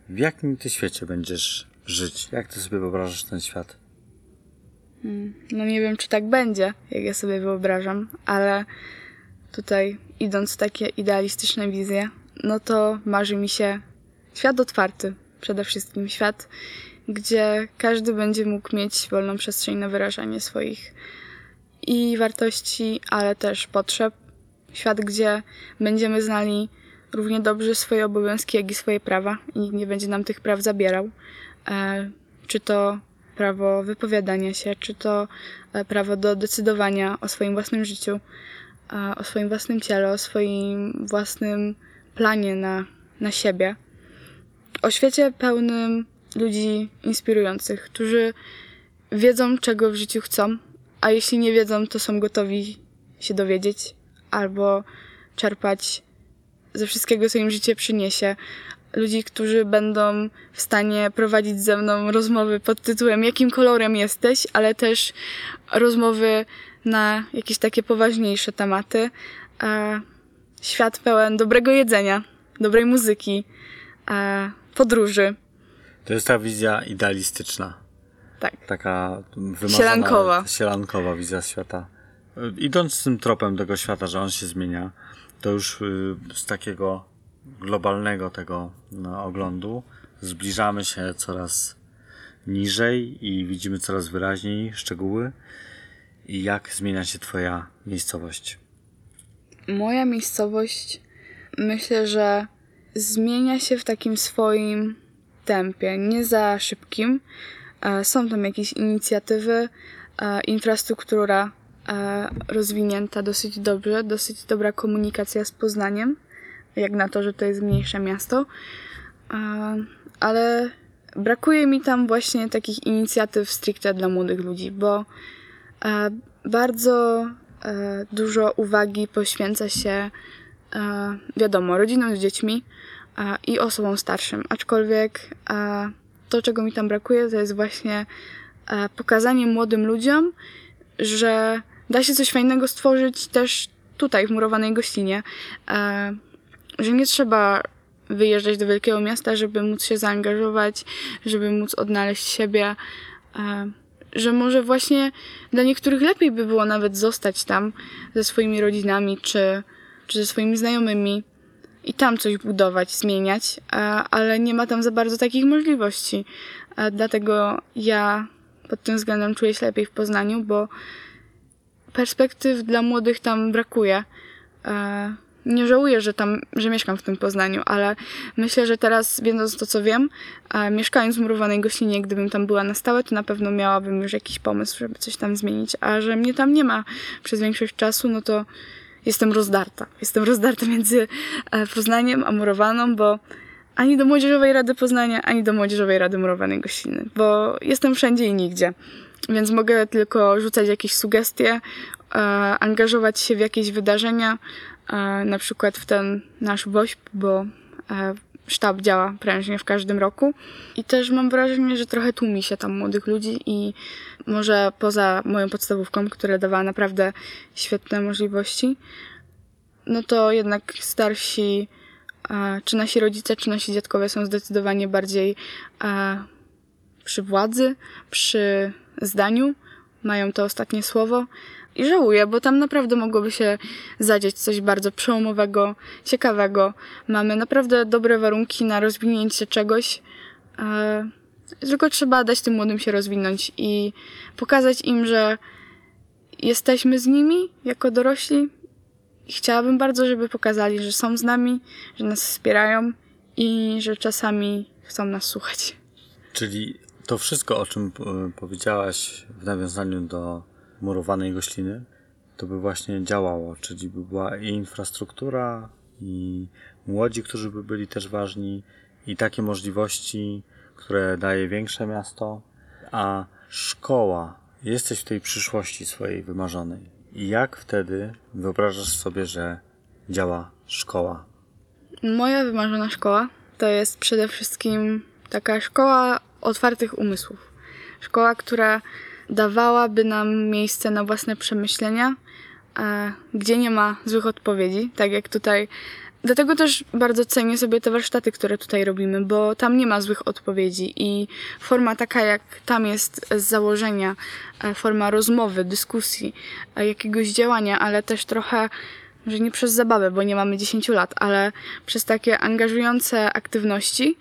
w jakim ty świecie będziesz żyć? Jak ty sobie wyobrażasz ten świat? No nie wiem, czy tak będzie, jak ja sobie wyobrażam, ale tutaj idąc w takie idealistyczne wizje, no to marzy mi się świat otwarty, przede wszystkim świat, gdzie każdy będzie mógł mieć wolną przestrzeń na wyrażanie swoich i wartości, ale też potrzeb. Świat, gdzie będziemy znali równie dobrze swoje obowiązki, jak i swoje prawa i nikt nie będzie nam tych praw zabierał. E, czy to prawo wypowiadania się, czy to e, prawo do decydowania o swoim własnym życiu, e, o swoim własnym ciele, o swoim własnym planie na, na siebie. O świecie pełnym ludzi inspirujących, którzy wiedzą, czego w życiu chcą, a jeśli nie wiedzą, to są gotowi się dowiedzieć albo czerpać ze wszystkiego, co im życie przyniesie. Ludzi, którzy będą w stanie prowadzić ze mną rozmowy pod tytułem Jakim kolorem jesteś, ale też rozmowy na jakieś takie poważniejsze tematy. E, świat pełen dobrego jedzenia, dobrej muzyki, e, podróży. To jest ta wizja idealistyczna. Tak. Taka wymazana, Sielankowa. sielankowa wizja świata. Y, Idąc tym tropem tego świata, że on się zmienia, to już y, z takiego globalnego tego no, oglądu zbliżamy się coraz niżej i widzimy coraz wyraźniej szczegóły i jak zmienia się twoja miejscowość. Moja miejscowość myślę, że zmienia się w takim swoim tempie, nie za szybkim. E, Są tam jakieś inicjatywy, e, infrastruktura e, rozwinięta dosyć dobrze, dosyć dobra komunikacja z Poznaniem, jak na to, że to jest mniejsze miasto. Ale brakuje mi tam właśnie takich inicjatyw stricte dla młodych ludzi, bo e, bardzo e, dużo uwagi poświęca się, e, wiadomo, rodzinom z dziećmi i osobom starszym. Aczkolwiek to, czego mi tam brakuje, to jest właśnie pokazanie młodym ludziom, że da się coś fajnego stworzyć też tutaj, w murowanej gościnie. Że nie trzeba wyjeżdżać do wielkiego miasta, żeby móc się zaangażować, żeby móc odnaleźć siebie. E, że może właśnie dla niektórych lepiej by było nawet zostać tam ze swoimi rodzinami czy, czy ze swoimi znajomymi i tam coś budować, zmieniać, e, ale nie ma tam za bardzo takich możliwości. E, Dlatego ja pod tym względem czuję się lepiej w Poznaniu, bo perspektyw dla młodych tam brakuje. E, Nie żałuję, że tam, że mieszkam w tym Poznaniu, ale myślę, że teraz, wiedząc to, co wiem, a mieszkając w murowanej gościnie, gdybym tam była na stałe, to na pewno miałabym już jakiś pomysł, żeby coś tam zmienić. A że mnie tam nie ma przez większość czasu, no to jestem rozdarta. Jestem rozdarta między e, Poznaniem a murowaną, bo ani do Młodzieżowej Rady Poznania, ani do Młodzieżowej Rady Murowanej Gościny, bo jestem wszędzie i nigdzie. Więc mogę tylko rzucać jakieś sugestie, e, angażować się w jakieś wydarzenia, e, na przykład w ten nasz WOŚP, bo e, sztab działa prężnie w każdym roku. I też mam wrażenie, że trochę tłumi się tam młodych ludzi i może poza moją podstawówką, która dawała naprawdę świetne możliwości, no to jednak starsi, e, czy nasi rodzice, czy nasi dziadkowie są zdecydowanie bardziej e, przy władzy, przy zdaniu, mają to ostatnie słowo. I żałuję, bo tam naprawdę mogłoby się zadzieć coś bardzo przełomowego, ciekawego. Mamy naprawdę dobre warunki na rozwinięcie czegoś. E, tylko trzeba dać tym młodym się rozwinąć i pokazać im, że jesteśmy z nimi jako dorośli. Chciałabym bardzo, żeby pokazali, że są z nami, że nas wspierają i że czasami chcą nas słuchać. Czyli to wszystko, o czym e, powiedziałaś w nawiązaniu do murowanej gościny, to by właśnie działało, czyli by była i infrastruktura, i młodzi, którzy by byli też ważni, i takie możliwości, które daje większe miasto, a szkoła, jesteś w tej przyszłości swojej wymarzonej. I jak wtedy wyobrażasz sobie, że działa szkoła? Moja wymarzona szkoła to jest przede wszystkim taka szkoła otwartych umysłów. Szkoła, która dawałaby nam miejsce na własne przemyślenia, e, gdzie nie ma złych odpowiedzi, tak jak tutaj. Dlatego też bardzo cenię sobie te warsztaty, które tutaj robimy, bo tam nie ma złych odpowiedzi i forma taka, jak tam jest z założenia, e, forma rozmowy, dyskusji, e, jakiegoś działania, ale też trochę że nie przez zabawę, bo nie mamy 10 lat, ale przez takie angażujące aktywności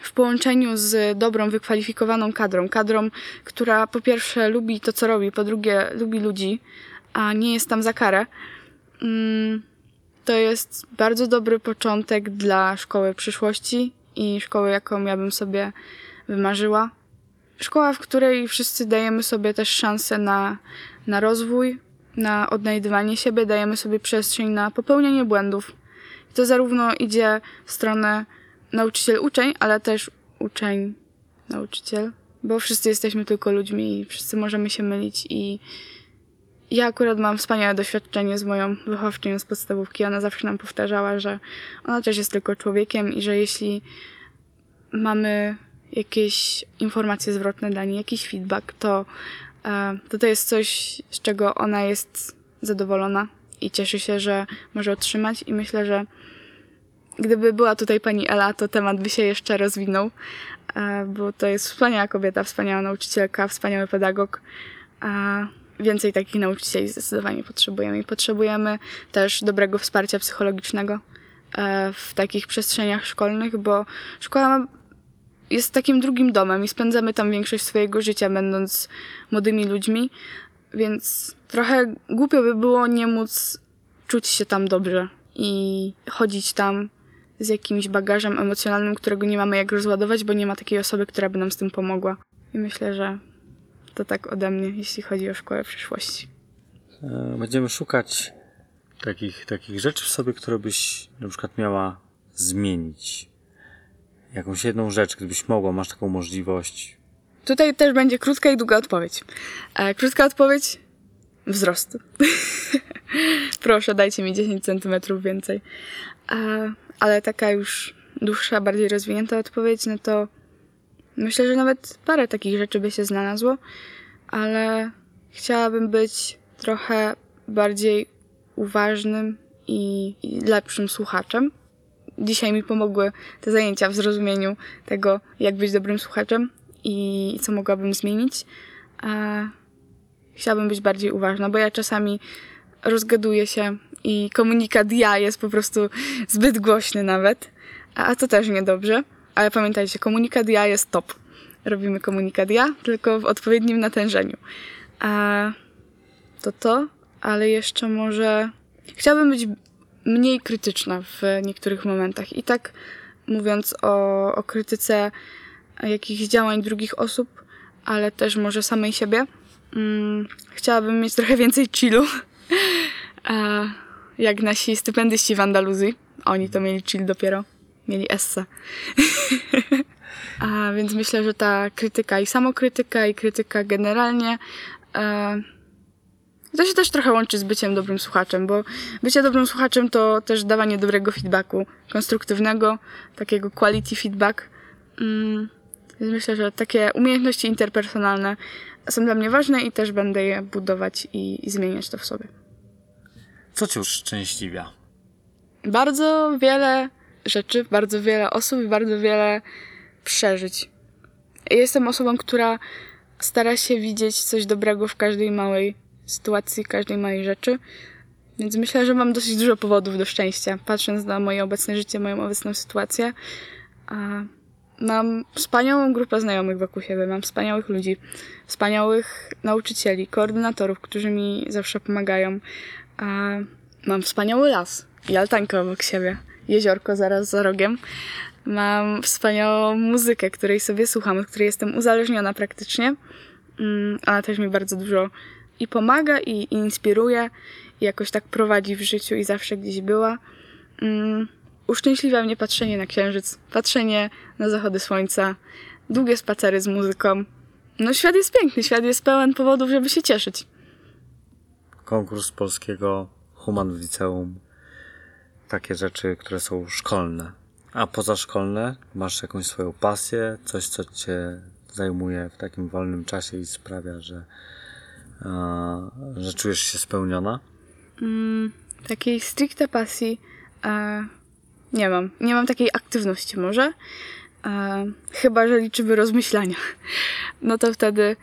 w połączeniu z dobrą, wykwalifikowaną kadrą. Kadrą, która po pierwsze lubi to, co robi, po drugie lubi ludzi, a nie jest tam za karę. Mm, to jest bardzo dobry początek dla szkoły przyszłości i szkoły, jaką ja bym sobie wymarzyła. Szkoła, w której wszyscy dajemy sobie też szansę na, na rozwój, na odnajdywanie siebie, dajemy sobie przestrzeń na popełnianie błędów. I to zarówno idzie w stronę nauczyciel-uczeń, ale też uczeń-nauczyciel, bo wszyscy jesteśmy tylko ludźmi i wszyscy możemy się mylić i ja akurat mam wspaniałe doświadczenie z moją wychowczynią z podstawówki. Ona zawsze nam powtarzała, że ona też jest tylko człowiekiem i że jeśli mamy jakieś informacje zwrotne dla niej, jakiś feedback, to e, to, to jest coś, z czego ona jest zadowolona i cieszy się, że może otrzymać i myślę, że gdyby była tutaj pani Ela, to temat by się jeszcze rozwinął, e, bo to jest wspaniała kobieta, wspaniała nauczycielka, wspaniały pedagog. A więcej takich nauczycieli zdecydowanie potrzebujemy i potrzebujemy też dobrego wsparcia psychologicznego e, w takich przestrzeniach szkolnych, bo szkoła jest takim drugim domem i spędzamy tam większość swojego życia, będąc młodymi ludźmi, więc trochę głupio by było nie móc czuć się tam dobrze i chodzić tam z jakimś bagażem emocjonalnym, którego nie mamy jak rozładować, bo nie ma takiej osoby, która by nam z tym pomogła. I myślę, że to tak ode mnie, jeśli chodzi o szkołę przyszłości. E, Będziemy szukać takich, takich rzeczy w sobie, które byś na przykład miała zmienić. Jakąś jedną rzecz, gdybyś mogła, masz taką możliwość. Tutaj też będzie krótka i długa odpowiedź. E, krótka odpowiedź. wzrostu. Proszę, dajcie mi 10 centymetrów więcej. Ale taka już dłuższa, bardziej rozwinięta odpowiedź, no to myślę, że nawet parę takich rzeczy by się znalazło, ale chciałabym być trochę bardziej uważnym i, i lepszym słuchaczem. Dzisiaj mi pomogły te zajęcia w zrozumieniu tego, jak być dobrym słuchaczem i co mogłabym zmienić. A chciałabym być bardziej uważna, bo ja czasami rozgaduję się i komunikat ja jest po prostu zbyt głośny nawet, a, to też niedobrze. Ale pamiętajcie, komunikat ja jest top. Robimy komunikat ja, tylko w odpowiednim natężeniu. A to to, ale jeszcze może chciałabym być mniej krytyczna w niektórych momentach. I tak mówiąc o, o krytyce jakichś działań drugich osób, ale też może samej siebie, mm, chciałabym mieć trochę więcej chillu. A, jak nasi stypendyści w Andaluzji. Oni to mieli chill dopiero. Mieli essa. A więc myślę, że ta krytyka i samokrytyka i krytyka generalnie e, to się też trochę łączy z byciem dobrym słuchaczem, bo bycie dobrym słuchaczem to też dawanie dobrego feedbacku, konstruktywnego, takiego quality feedback. Mm, więc myślę, że takie umiejętności interpersonalne są dla mnie ważne i też będę je budować i, i zmieniać to w sobie. Co cię uszczęśliwia? Bardzo wiele rzeczy, bardzo wiele osób i bardzo wiele przeżyć. Jestem osobą, która stara się widzieć coś dobrego w każdej małej sytuacji, każdej małej rzeczy. Więc myślę, że mam dosyć dużo powodów do szczęścia, patrząc na moje obecne życie, moją obecną sytuację. Mam wspaniałą grupę znajomych wokół siebie, mam wspaniałych ludzi, wspaniałych nauczycieli, koordynatorów, którzy mi zawsze pomagają. A mam wspaniały las i altankę obok siebie, jeziorko zaraz za rogiem. Mam wspaniałą muzykę, której sobie słucham, od której jestem uzależniona praktycznie. Mm, Ona też mi bardzo dużo i pomaga, i, i inspiruje, i jakoś tak prowadzi w życiu i zawsze gdzieś była. Mm, Uszczęśliwia mnie patrzenie na księżyc, patrzenie na zachody słońca, długie spacery z muzyką. No świat jest piękny, świat jest pełen powodów, żeby się cieszyć. Konkurs polskiego Human w liceum. Takie rzeczy, które są szkolne. A pozaszkolne masz jakąś swoją pasję, coś, co cię zajmuje w takim wolnym czasie i sprawia, że, że czujesz się spełniona? Mm, takiej stricte pasji e, nie mam. Nie mam takiej aktywności może. E, chyba, że liczymy rozmyślania. No to wtedy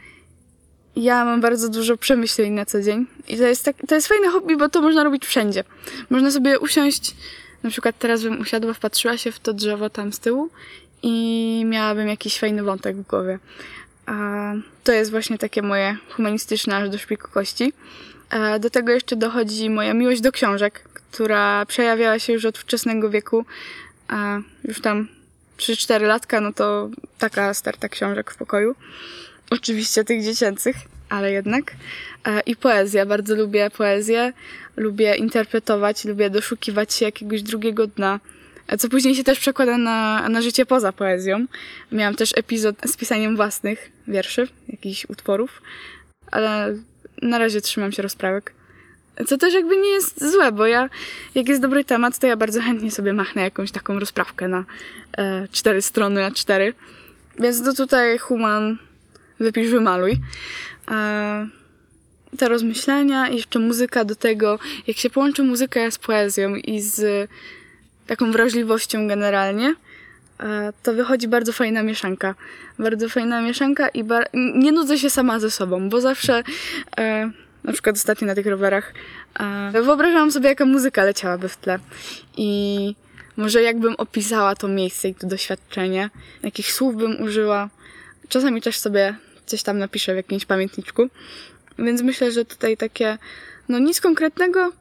ja mam bardzo dużo przemyśleń na co dzień. I to jest, tak, to jest fajne hobby, bo to można robić wszędzie. Można sobie usiąść, na przykład teraz bym usiadła, wpatrzyła się w to drzewo tam z tyłu i miałabym jakiś fajny wątek w głowie. A to jest właśnie takie moje humanistyczne aż do szpiku kości. A do tego jeszcze dochodzi moja miłość do książek, która przejawiała się już od wczesnego wieku. A już tam 3-4 latka, no to taka starta książek w pokoju. Oczywiście tych dziecięcych, ale jednak. E, I poezja. Bardzo lubię poezję. Lubię interpretować, lubię doszukiwać się jakiegoś drugiego dna. e, Co później się też przekłada na, na życie poza poezją. Miałam też epizod z pisaniem własnych wierszy, jakichś utworów, ale na razie trzymam się rozprawek. Co też jakby nie jest złe, bo ja, jak jest dobry temat, to ja bardzo chętnie sobie machnę jakąś taką rozprawkę na e, cztery strony, na cztery. Więc to tutaj human wypisz, wymaluj. E, te rozmyślenia i jeszcze muzyka do tego, jak się połączy muzykę z poezją i z taką wrażliwością generalnie, e, to wychodzi bardzo fajna mieszanka. Bardzo fajna mieszanka i bar- nie nudzę się sama ze sobą, bo zawsze e, na przykład ostatnio na tych rowerach e, wyobrażałam sobie, jaka muzyka leciałaby w tle i może jakbym opisała to miejsce i to doświadczenie, jakich słów bym użyła. Czasami też sobie coś tam napiszę w jakimś pamiętniczku. Więc myślę, że tutaj takie, no nic konkretnego,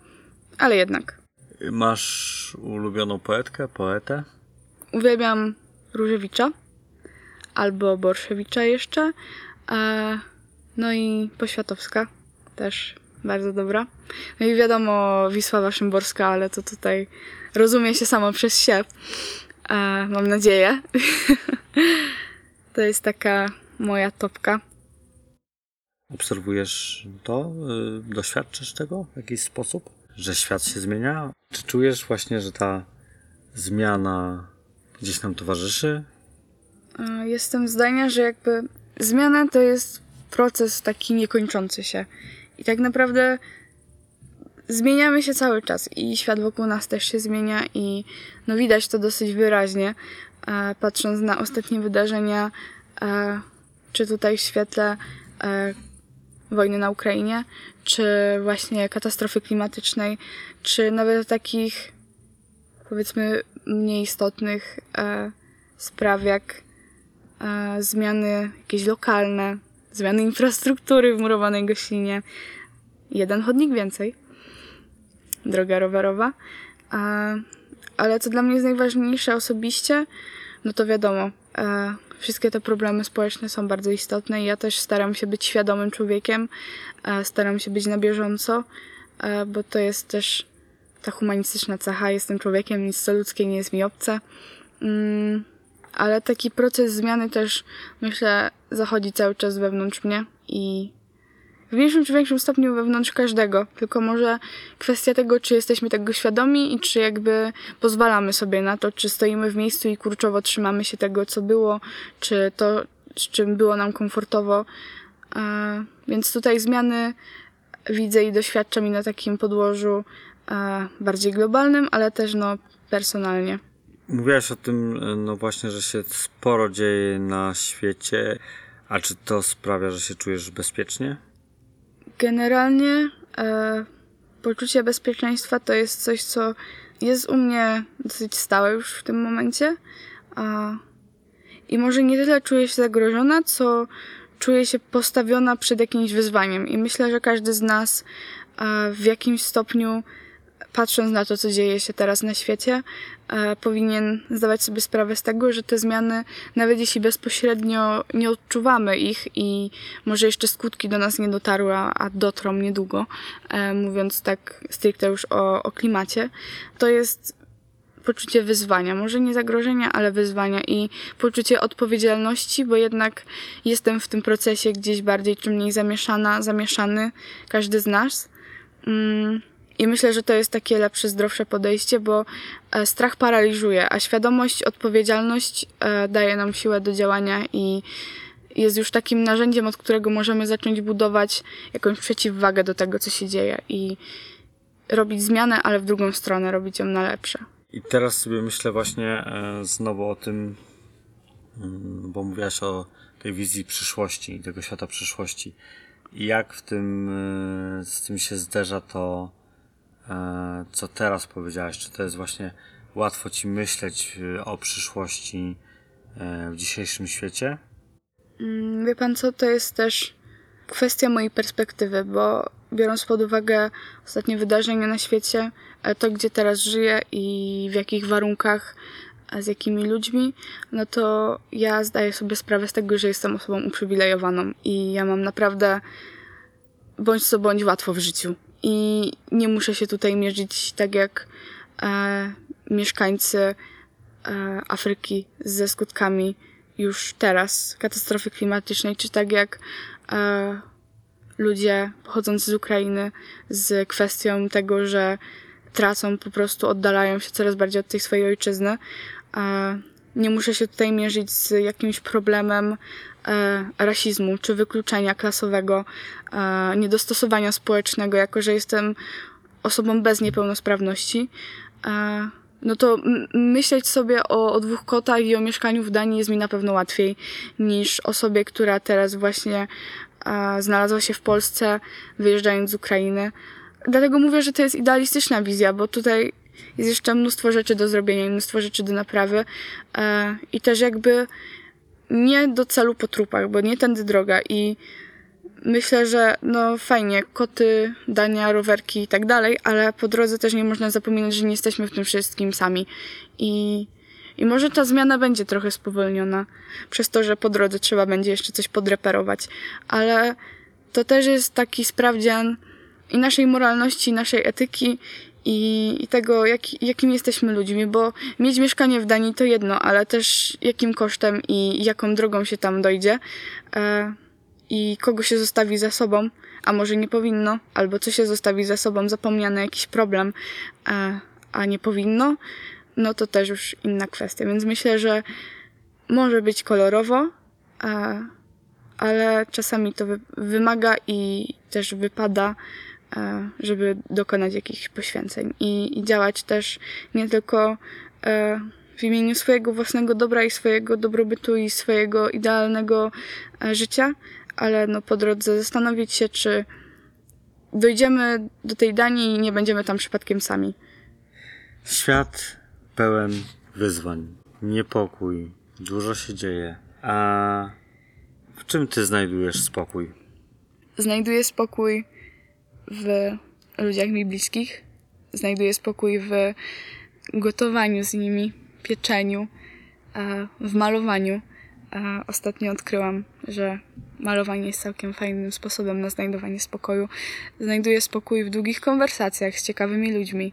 ale jednak. Masz ulubioną poetkę, poetę? Uwielbiam Różewicza albo Borszewicza jeszcze. E, no i Poświatowska też bardzo dobra. No i wiadomo Wisława Szymborska, ale to tutaj rozumie się samo przez się. E, mam nadzieję. to jest taka moja topka. obserwujesz to, y, doświadczysz tego w jakiś sposób, że świat się zmienia? Czy czujesz właśnie, że ta zmiana gdzieś nam towarzyszy? Jestem zdania, że jakby zmiana to jest proces taki niekończący się. I tak naprawdę zmieniamy się cały czas i świat wokół nas też się zmienia i no widać to dosyć wyraźnie, e, patrząc na ostatnie wydarzenia, e, czy tutaj w świetle e, wojny na Ukrainie, czy właśnie katastrofy klimatycznej, czy nawet takich powiedzmy mniej istotnych e, spraw jak e, zmiany jakieś lokalne, zmiany infrastruktury w murowanej gościnie, jeden chodnik więcej, droga rowerowa. E, ale co dla mnie jest najważniejsze osobiście, no to wiadomo, e, wszystkie te problemy społeczne są bardzo istotne i ja też staram się być świadomym człowiekiem, e, staram się być na bieżąco, e, bo to jest też ta humanistyczna cecha, jestem człowiekiem, nic co ludzkie nie jest mi obce. Mm, ale taki proces zmiany też, myślę, zachodzi cały czas wewnątrz mnie i w mniejszym czy większym stopniu wewnątrz każdego. Tylko może kwestia tego, czy jesteśmy tego świadomi i czy jakby pozwalamy sobie na to, czy stoimy w miejscu i kurczowo trzymamy się tego, co było, czy to, z czym było nam komfortowo. E, Więc tutaj zmiany widzę i doświadczam i na takim podłożu e, bardziej globalnym, ale też no personalnie. Mówiłaś o tym, y, no właśnie, że się sporo dzieje na świecie, a czy to sprawia, że się czujesz bezpiecznie? Generalnie e, poczucie bezpieczeństwa to jest coś, co jest u mnie dosyć stałe już w tym momencie. A, I może nie tyle czuję się zagrożona, co czuję się postawiona przed jakimś wyzwaniem. I myślę, że każdy z nas e, w jakimś stopniu, patrząc na to, co dzieje się teraz na świecie, e, powinien zdawać sobie sprawę z tego, że te zmiany, nawet jeśli bezpośrednio nie odczuwamy ich i może jeszcze skutki do nas nie dotarły, a, dotrą niedługo, e, mówiąc tak stricte już o, o klimacie, to jest poczucie wyzwania, może nie zagrożenia, ale wyzwania i poczucie odpowiedzialności, bo jednak jestem w tym procesie gdzieś bardziej czy mniej zamieszana, zamieszany, każdy z nas. Mm, I myślę, że to jest takie lepsze, zdrowsze podejście, bo e, strach paraliżuje, a świadomość, odpowiedzialność e, daje nam siłę do działania i jest już takim narzędziem, od którego możemy zacząć budować jakąś przeciwwagę do tego, co się dzieje i robić zmianę, ale w drugą stronę, robić ją na lepsze. I teraz sobie myślę właśnie e, znowu o tym, mm, bo mówiłaś o tej wizji przyszłości, tego świata przyszłości. Jak w tym, z tym się zderza to, co teraz powiedziałaś? Czy to jest właśnie łatwo ci myśleć e, o przyszłości e, w dzisiejszym świecie? Mm, Wie pan co, to jest też kwestia mojej perspektywy, bo biorąc pod uwagę ostatnie wydarzenia na świecie, e, to gdzie teraz żyję i w jakich warunkach, z jakimi ludźmi, no to ja zdaję sobie sprawę z tego, że jestem osobą uprzywilejowaną i ja mam naprawdę bądź co bądź łatwo w życiu. I nie muszę się tutaj mierzyć tak jak e, mieszkańcy e, Afryki ze skutkami już teraz katastrofy klimatycznej, czy tak jak e, ludzie pochodzący z Ukrainy z kwestią tego, że tracą, po prostu oddalają się coraz bardziej od tej swojej ojczyzny. E, nie muszę się tutaj mierzyć z jakimś problemem rasizmu czy wykluczenia klasowego, e, niedostosowania społecznego, jako że jestem osobą bez niepełnosprawności. E, no to myśleć sobie o, o dwóch kotach i o mieszkaniu w Danii jest mi na pewno łatwiej niż osobie, która teraz właśnie e, znalazła się w Polsce, wyjeżdżając z Ukrainy. Dlatego mówię, że to jest idealistyczna wizja, bo tutaj jest jeszcze mnóstwo rzeczy do zrobienia mnóstwo rzeczy do naprawy e, i też jakby nie do celu po trupach, bo nie tędy droga i myślę, że no fajnie, koty, dania, rowerki i tak dalej, ale po drodze też nie można zapominać, że nie jesteśmy w tym wszystkim sami. I, I może ta zmiana będzie trochę spowolniona przez to, że po drodze trzeba będzie jeszcze coś podreperować, ale to też jest taki sprawdzian i naszej moralności, i naszej etyki i, i tego, jak, jakim jesteśmy ludźmi, bo mieć mieszkanie w Danii to jedno, ale też jakim kosztem i jaką drogą się tam dojdzie. E, i kogo się zostawi za sobą, a może nie powinno, albo co się zostawi za sobą, zapomniano jakiś problem, a, a nie powinno, no to też już inna kwestia. Więc myślę, że może być kolorowo, a, ale czasami to wy- wymaga i też wypada, e, żeby dokonać jakichś poświęceń i, i działać też nie tylko e, w imieniu swojego własnego dobra i swojego dobrobytu i swojego idealnego e, życia, ale no po drodze zastanowić się, czy dojdziemy do tej Danii i nie będziemy tam przypadkiem sami. Świat pełen wyzwań, niepokój, dużo się dzieje. A w czym ty znajdujesz spokój? Znajduję spokój w ludziach mi bliskich, znajduję spokój w gotowaniu z nimi, pieczeniu, w malowaniu. Ostatnio odkryłam, że malowanie jest całkiem fajnym sposobem na znajdowanie spokoju. Znajduję spokój w długich konwersacjach z ciekawymi ludźmi,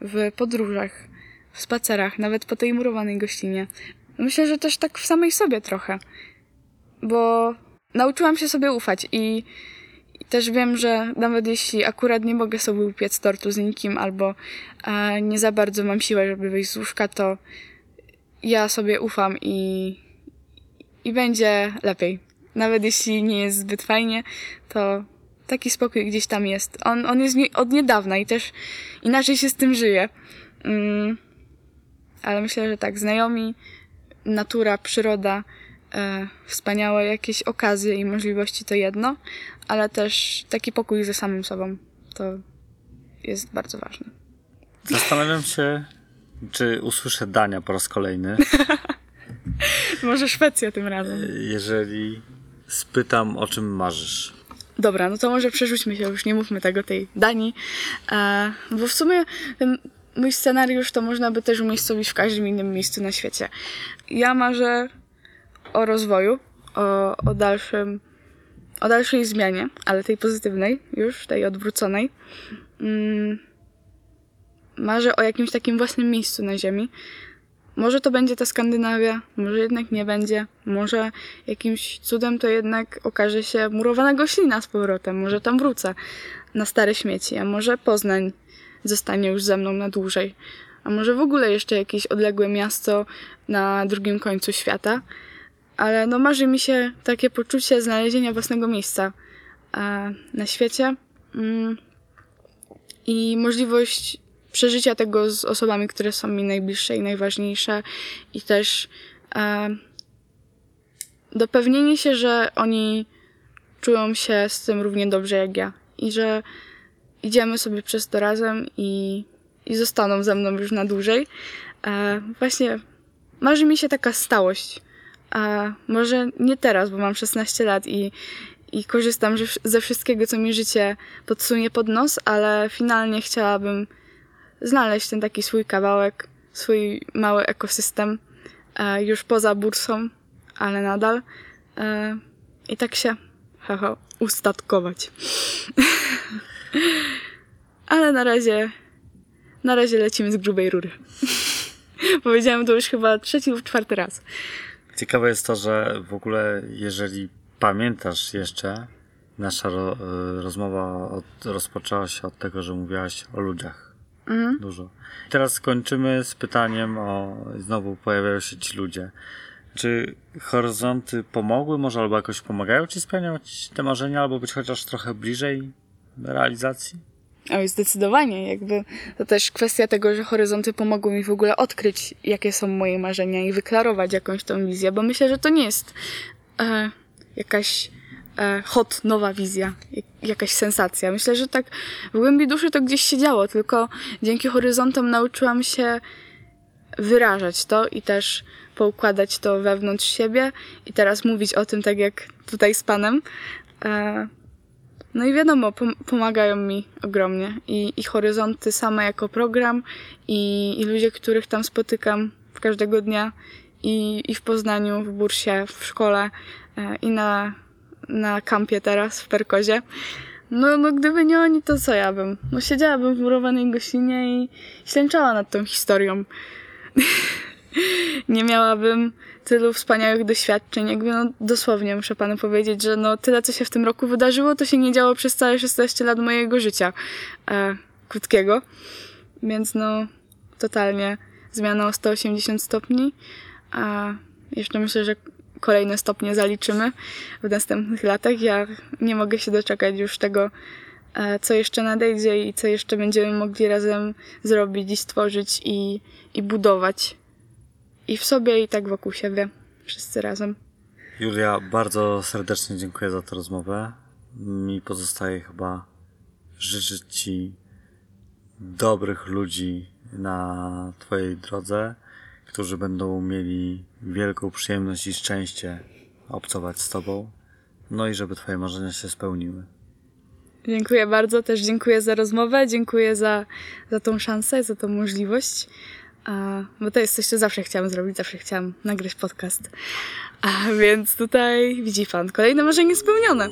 w podróżach, w spacerach, nawet po tej murowanej gościnie. Myślę, że też tak w samej sobie trochę, bo nauczyłam się sobie ufać i, i też wiem, że nawet jeśli akurat nie mogę sobie upiec tortu z nikim albo e, nie za bardzo mam siłę, żeby wyjść z łóżka, to ja sobie ufam i, i będzie lepiej. Nawet jeśli nie jest zbyt fajnie, to taki spokój gdzieś tam jest. On, on jest od niedawna i też inaczej się z tym żyje. Mm, ale myślę, że tak, znajomi, natura, przyroda, e, wspaniałe jakieś okazje i możliwości to jedno, ale też taki pokój ze samym sobą to jest bardzo ważne. Zastanawiam się, czy usłyszę Dania po raz kolejny, Może Szwecja tym razem. jeżeli spytam, o czym marzysz. Dobra, no to może przerzućmy się, już nie mówmy tego tej Danii, e, bo w sumie ten mój scenariusz to można by też umiejscowić w każdym innym miejscu na świecie. Ja marzę o rozwoju, o, o dalszym, o dalszej zmianie, ale tej pozytywnej już, tej odwróconej. Mm, marzę o jakimś takim własnym miejscu na ziemi. Może to będzie ta Skandynawia, może jednak nie będzie. Może jakimś cudem to jednak okaże się murowana goślina z powrotem. Może tam wrócę na stare śmieci, a może Poznań zostanie już ze mną na dłużej. A może w ogóle jeszcze jakieś odległe miasto na drugim końcu świata. Ale no marzy mi się takie poczucie znalezienia własnego miejsca e, na świecie mm, i możliwość przeżycia tego z osobami, które są mi najbliższe i najważniejsze i też e, dopewnienie się, że oni czują się z tym równie dobrze jak ja i że idziemy sobie przez to razem i, i zostaną ze mną już na dłużej. E, właśnie marzy mi się taka stałość. A może nie teraz, bo mam 16 lat i, i korzystam ze wszystkiego, co mi życie podsunie pod nos, ale finalnie chciałabym znaleźć ten taki swój kawałek, swój mały ekosystem e, już poza bursą, ale nadal. E, I tak się haha, ustatkować. ale na razie na razie lecimy z grubej rury. Powiedziałem to już chyba trzeci lub czwarty raz. Ciekawe jest to, że w ogóle, jeżeli pamiętasz jeszcze, nasza ro, y, rozmowa od, rozpoczęła się od tego, że mówiłaś o ludziach. Dużo. Teraz kończymy z pytaniem o. Znowu pojawiają się ci ludzie. Czy horyzonty pomogły, może albo jakoś pomagają ci spełniać te marzenia, albo być chociaż trochę bliżej realizacji? Oj, zdecydowanie. Jakby to też kwestia tego, że horyzonty pomogły mi w ogóle odkryć, jakie są moje marzenia i wyklarować jakąś tą wizję, bo myślę, że to nie jest e, jakaś e, hot, nowa wizja, jak, jakaś sensacja. Myślę, że tak w głębi duszy to gdzieś się działo, tylko dzięki horyzontom nauczyłam się wyrażać to i też poukładać to wewnątrz siebie i teraz mówić o tym tak jak tutaj z panem. E, no i wiadomo, pom- pomagają mi ogromnie. I, I horyzonty same jako program, i, i ludzie, których tam spotykam w każdego dnia, i, i w Poznaniu, w Bursie, w szkole, e, i na, na kampie teraz w Perkozie. No, no, gdyby nie oni, to co ja bym? No, siedziałabym w murowanej gościnie i ślęczała nad tą historią. nie miałabym tylu wspaniałych doświadczeń. Jakby no, dosłownie muszę panu powiedzieć, że no, tyle, co się w tym roku wydarzyło, to się nie działo przez całe 16 lat mojego życia e, krótkiego. Więc no, totalnie zmiana o 180 stopni. A jeszcze myślę, że kolejne stopnie zaliczymy w następnych latach. Ja nie mogę się doczekać już tego, e, co jeszcze nadejdzie i co jeszcze będziemy mogli razem zrobić i stworzyć i, i budować. I w sobie, i tak wokół siebie. Wszyscy razem. Julia, bardzo serdecznie dziękuję za tę rozmowę. Mi pozostaje chyba życzyć Ci dobrych ludzi na Twojej drodze, którzy będą mieli wielką przyjemność i szczęście obcować z Tobą. No i żeby Twoje marzenia się spełniły. Dziękuję bardzo, też dziękuję za rozmowę, dziękuję za, za tą szansę, za tą możliwość, bo to jest coś, co zawsze chciałam zrobić, zawsze chciałam nagrać podcast. A więc tutaj widzi pan, kolejne marzenie spełnione.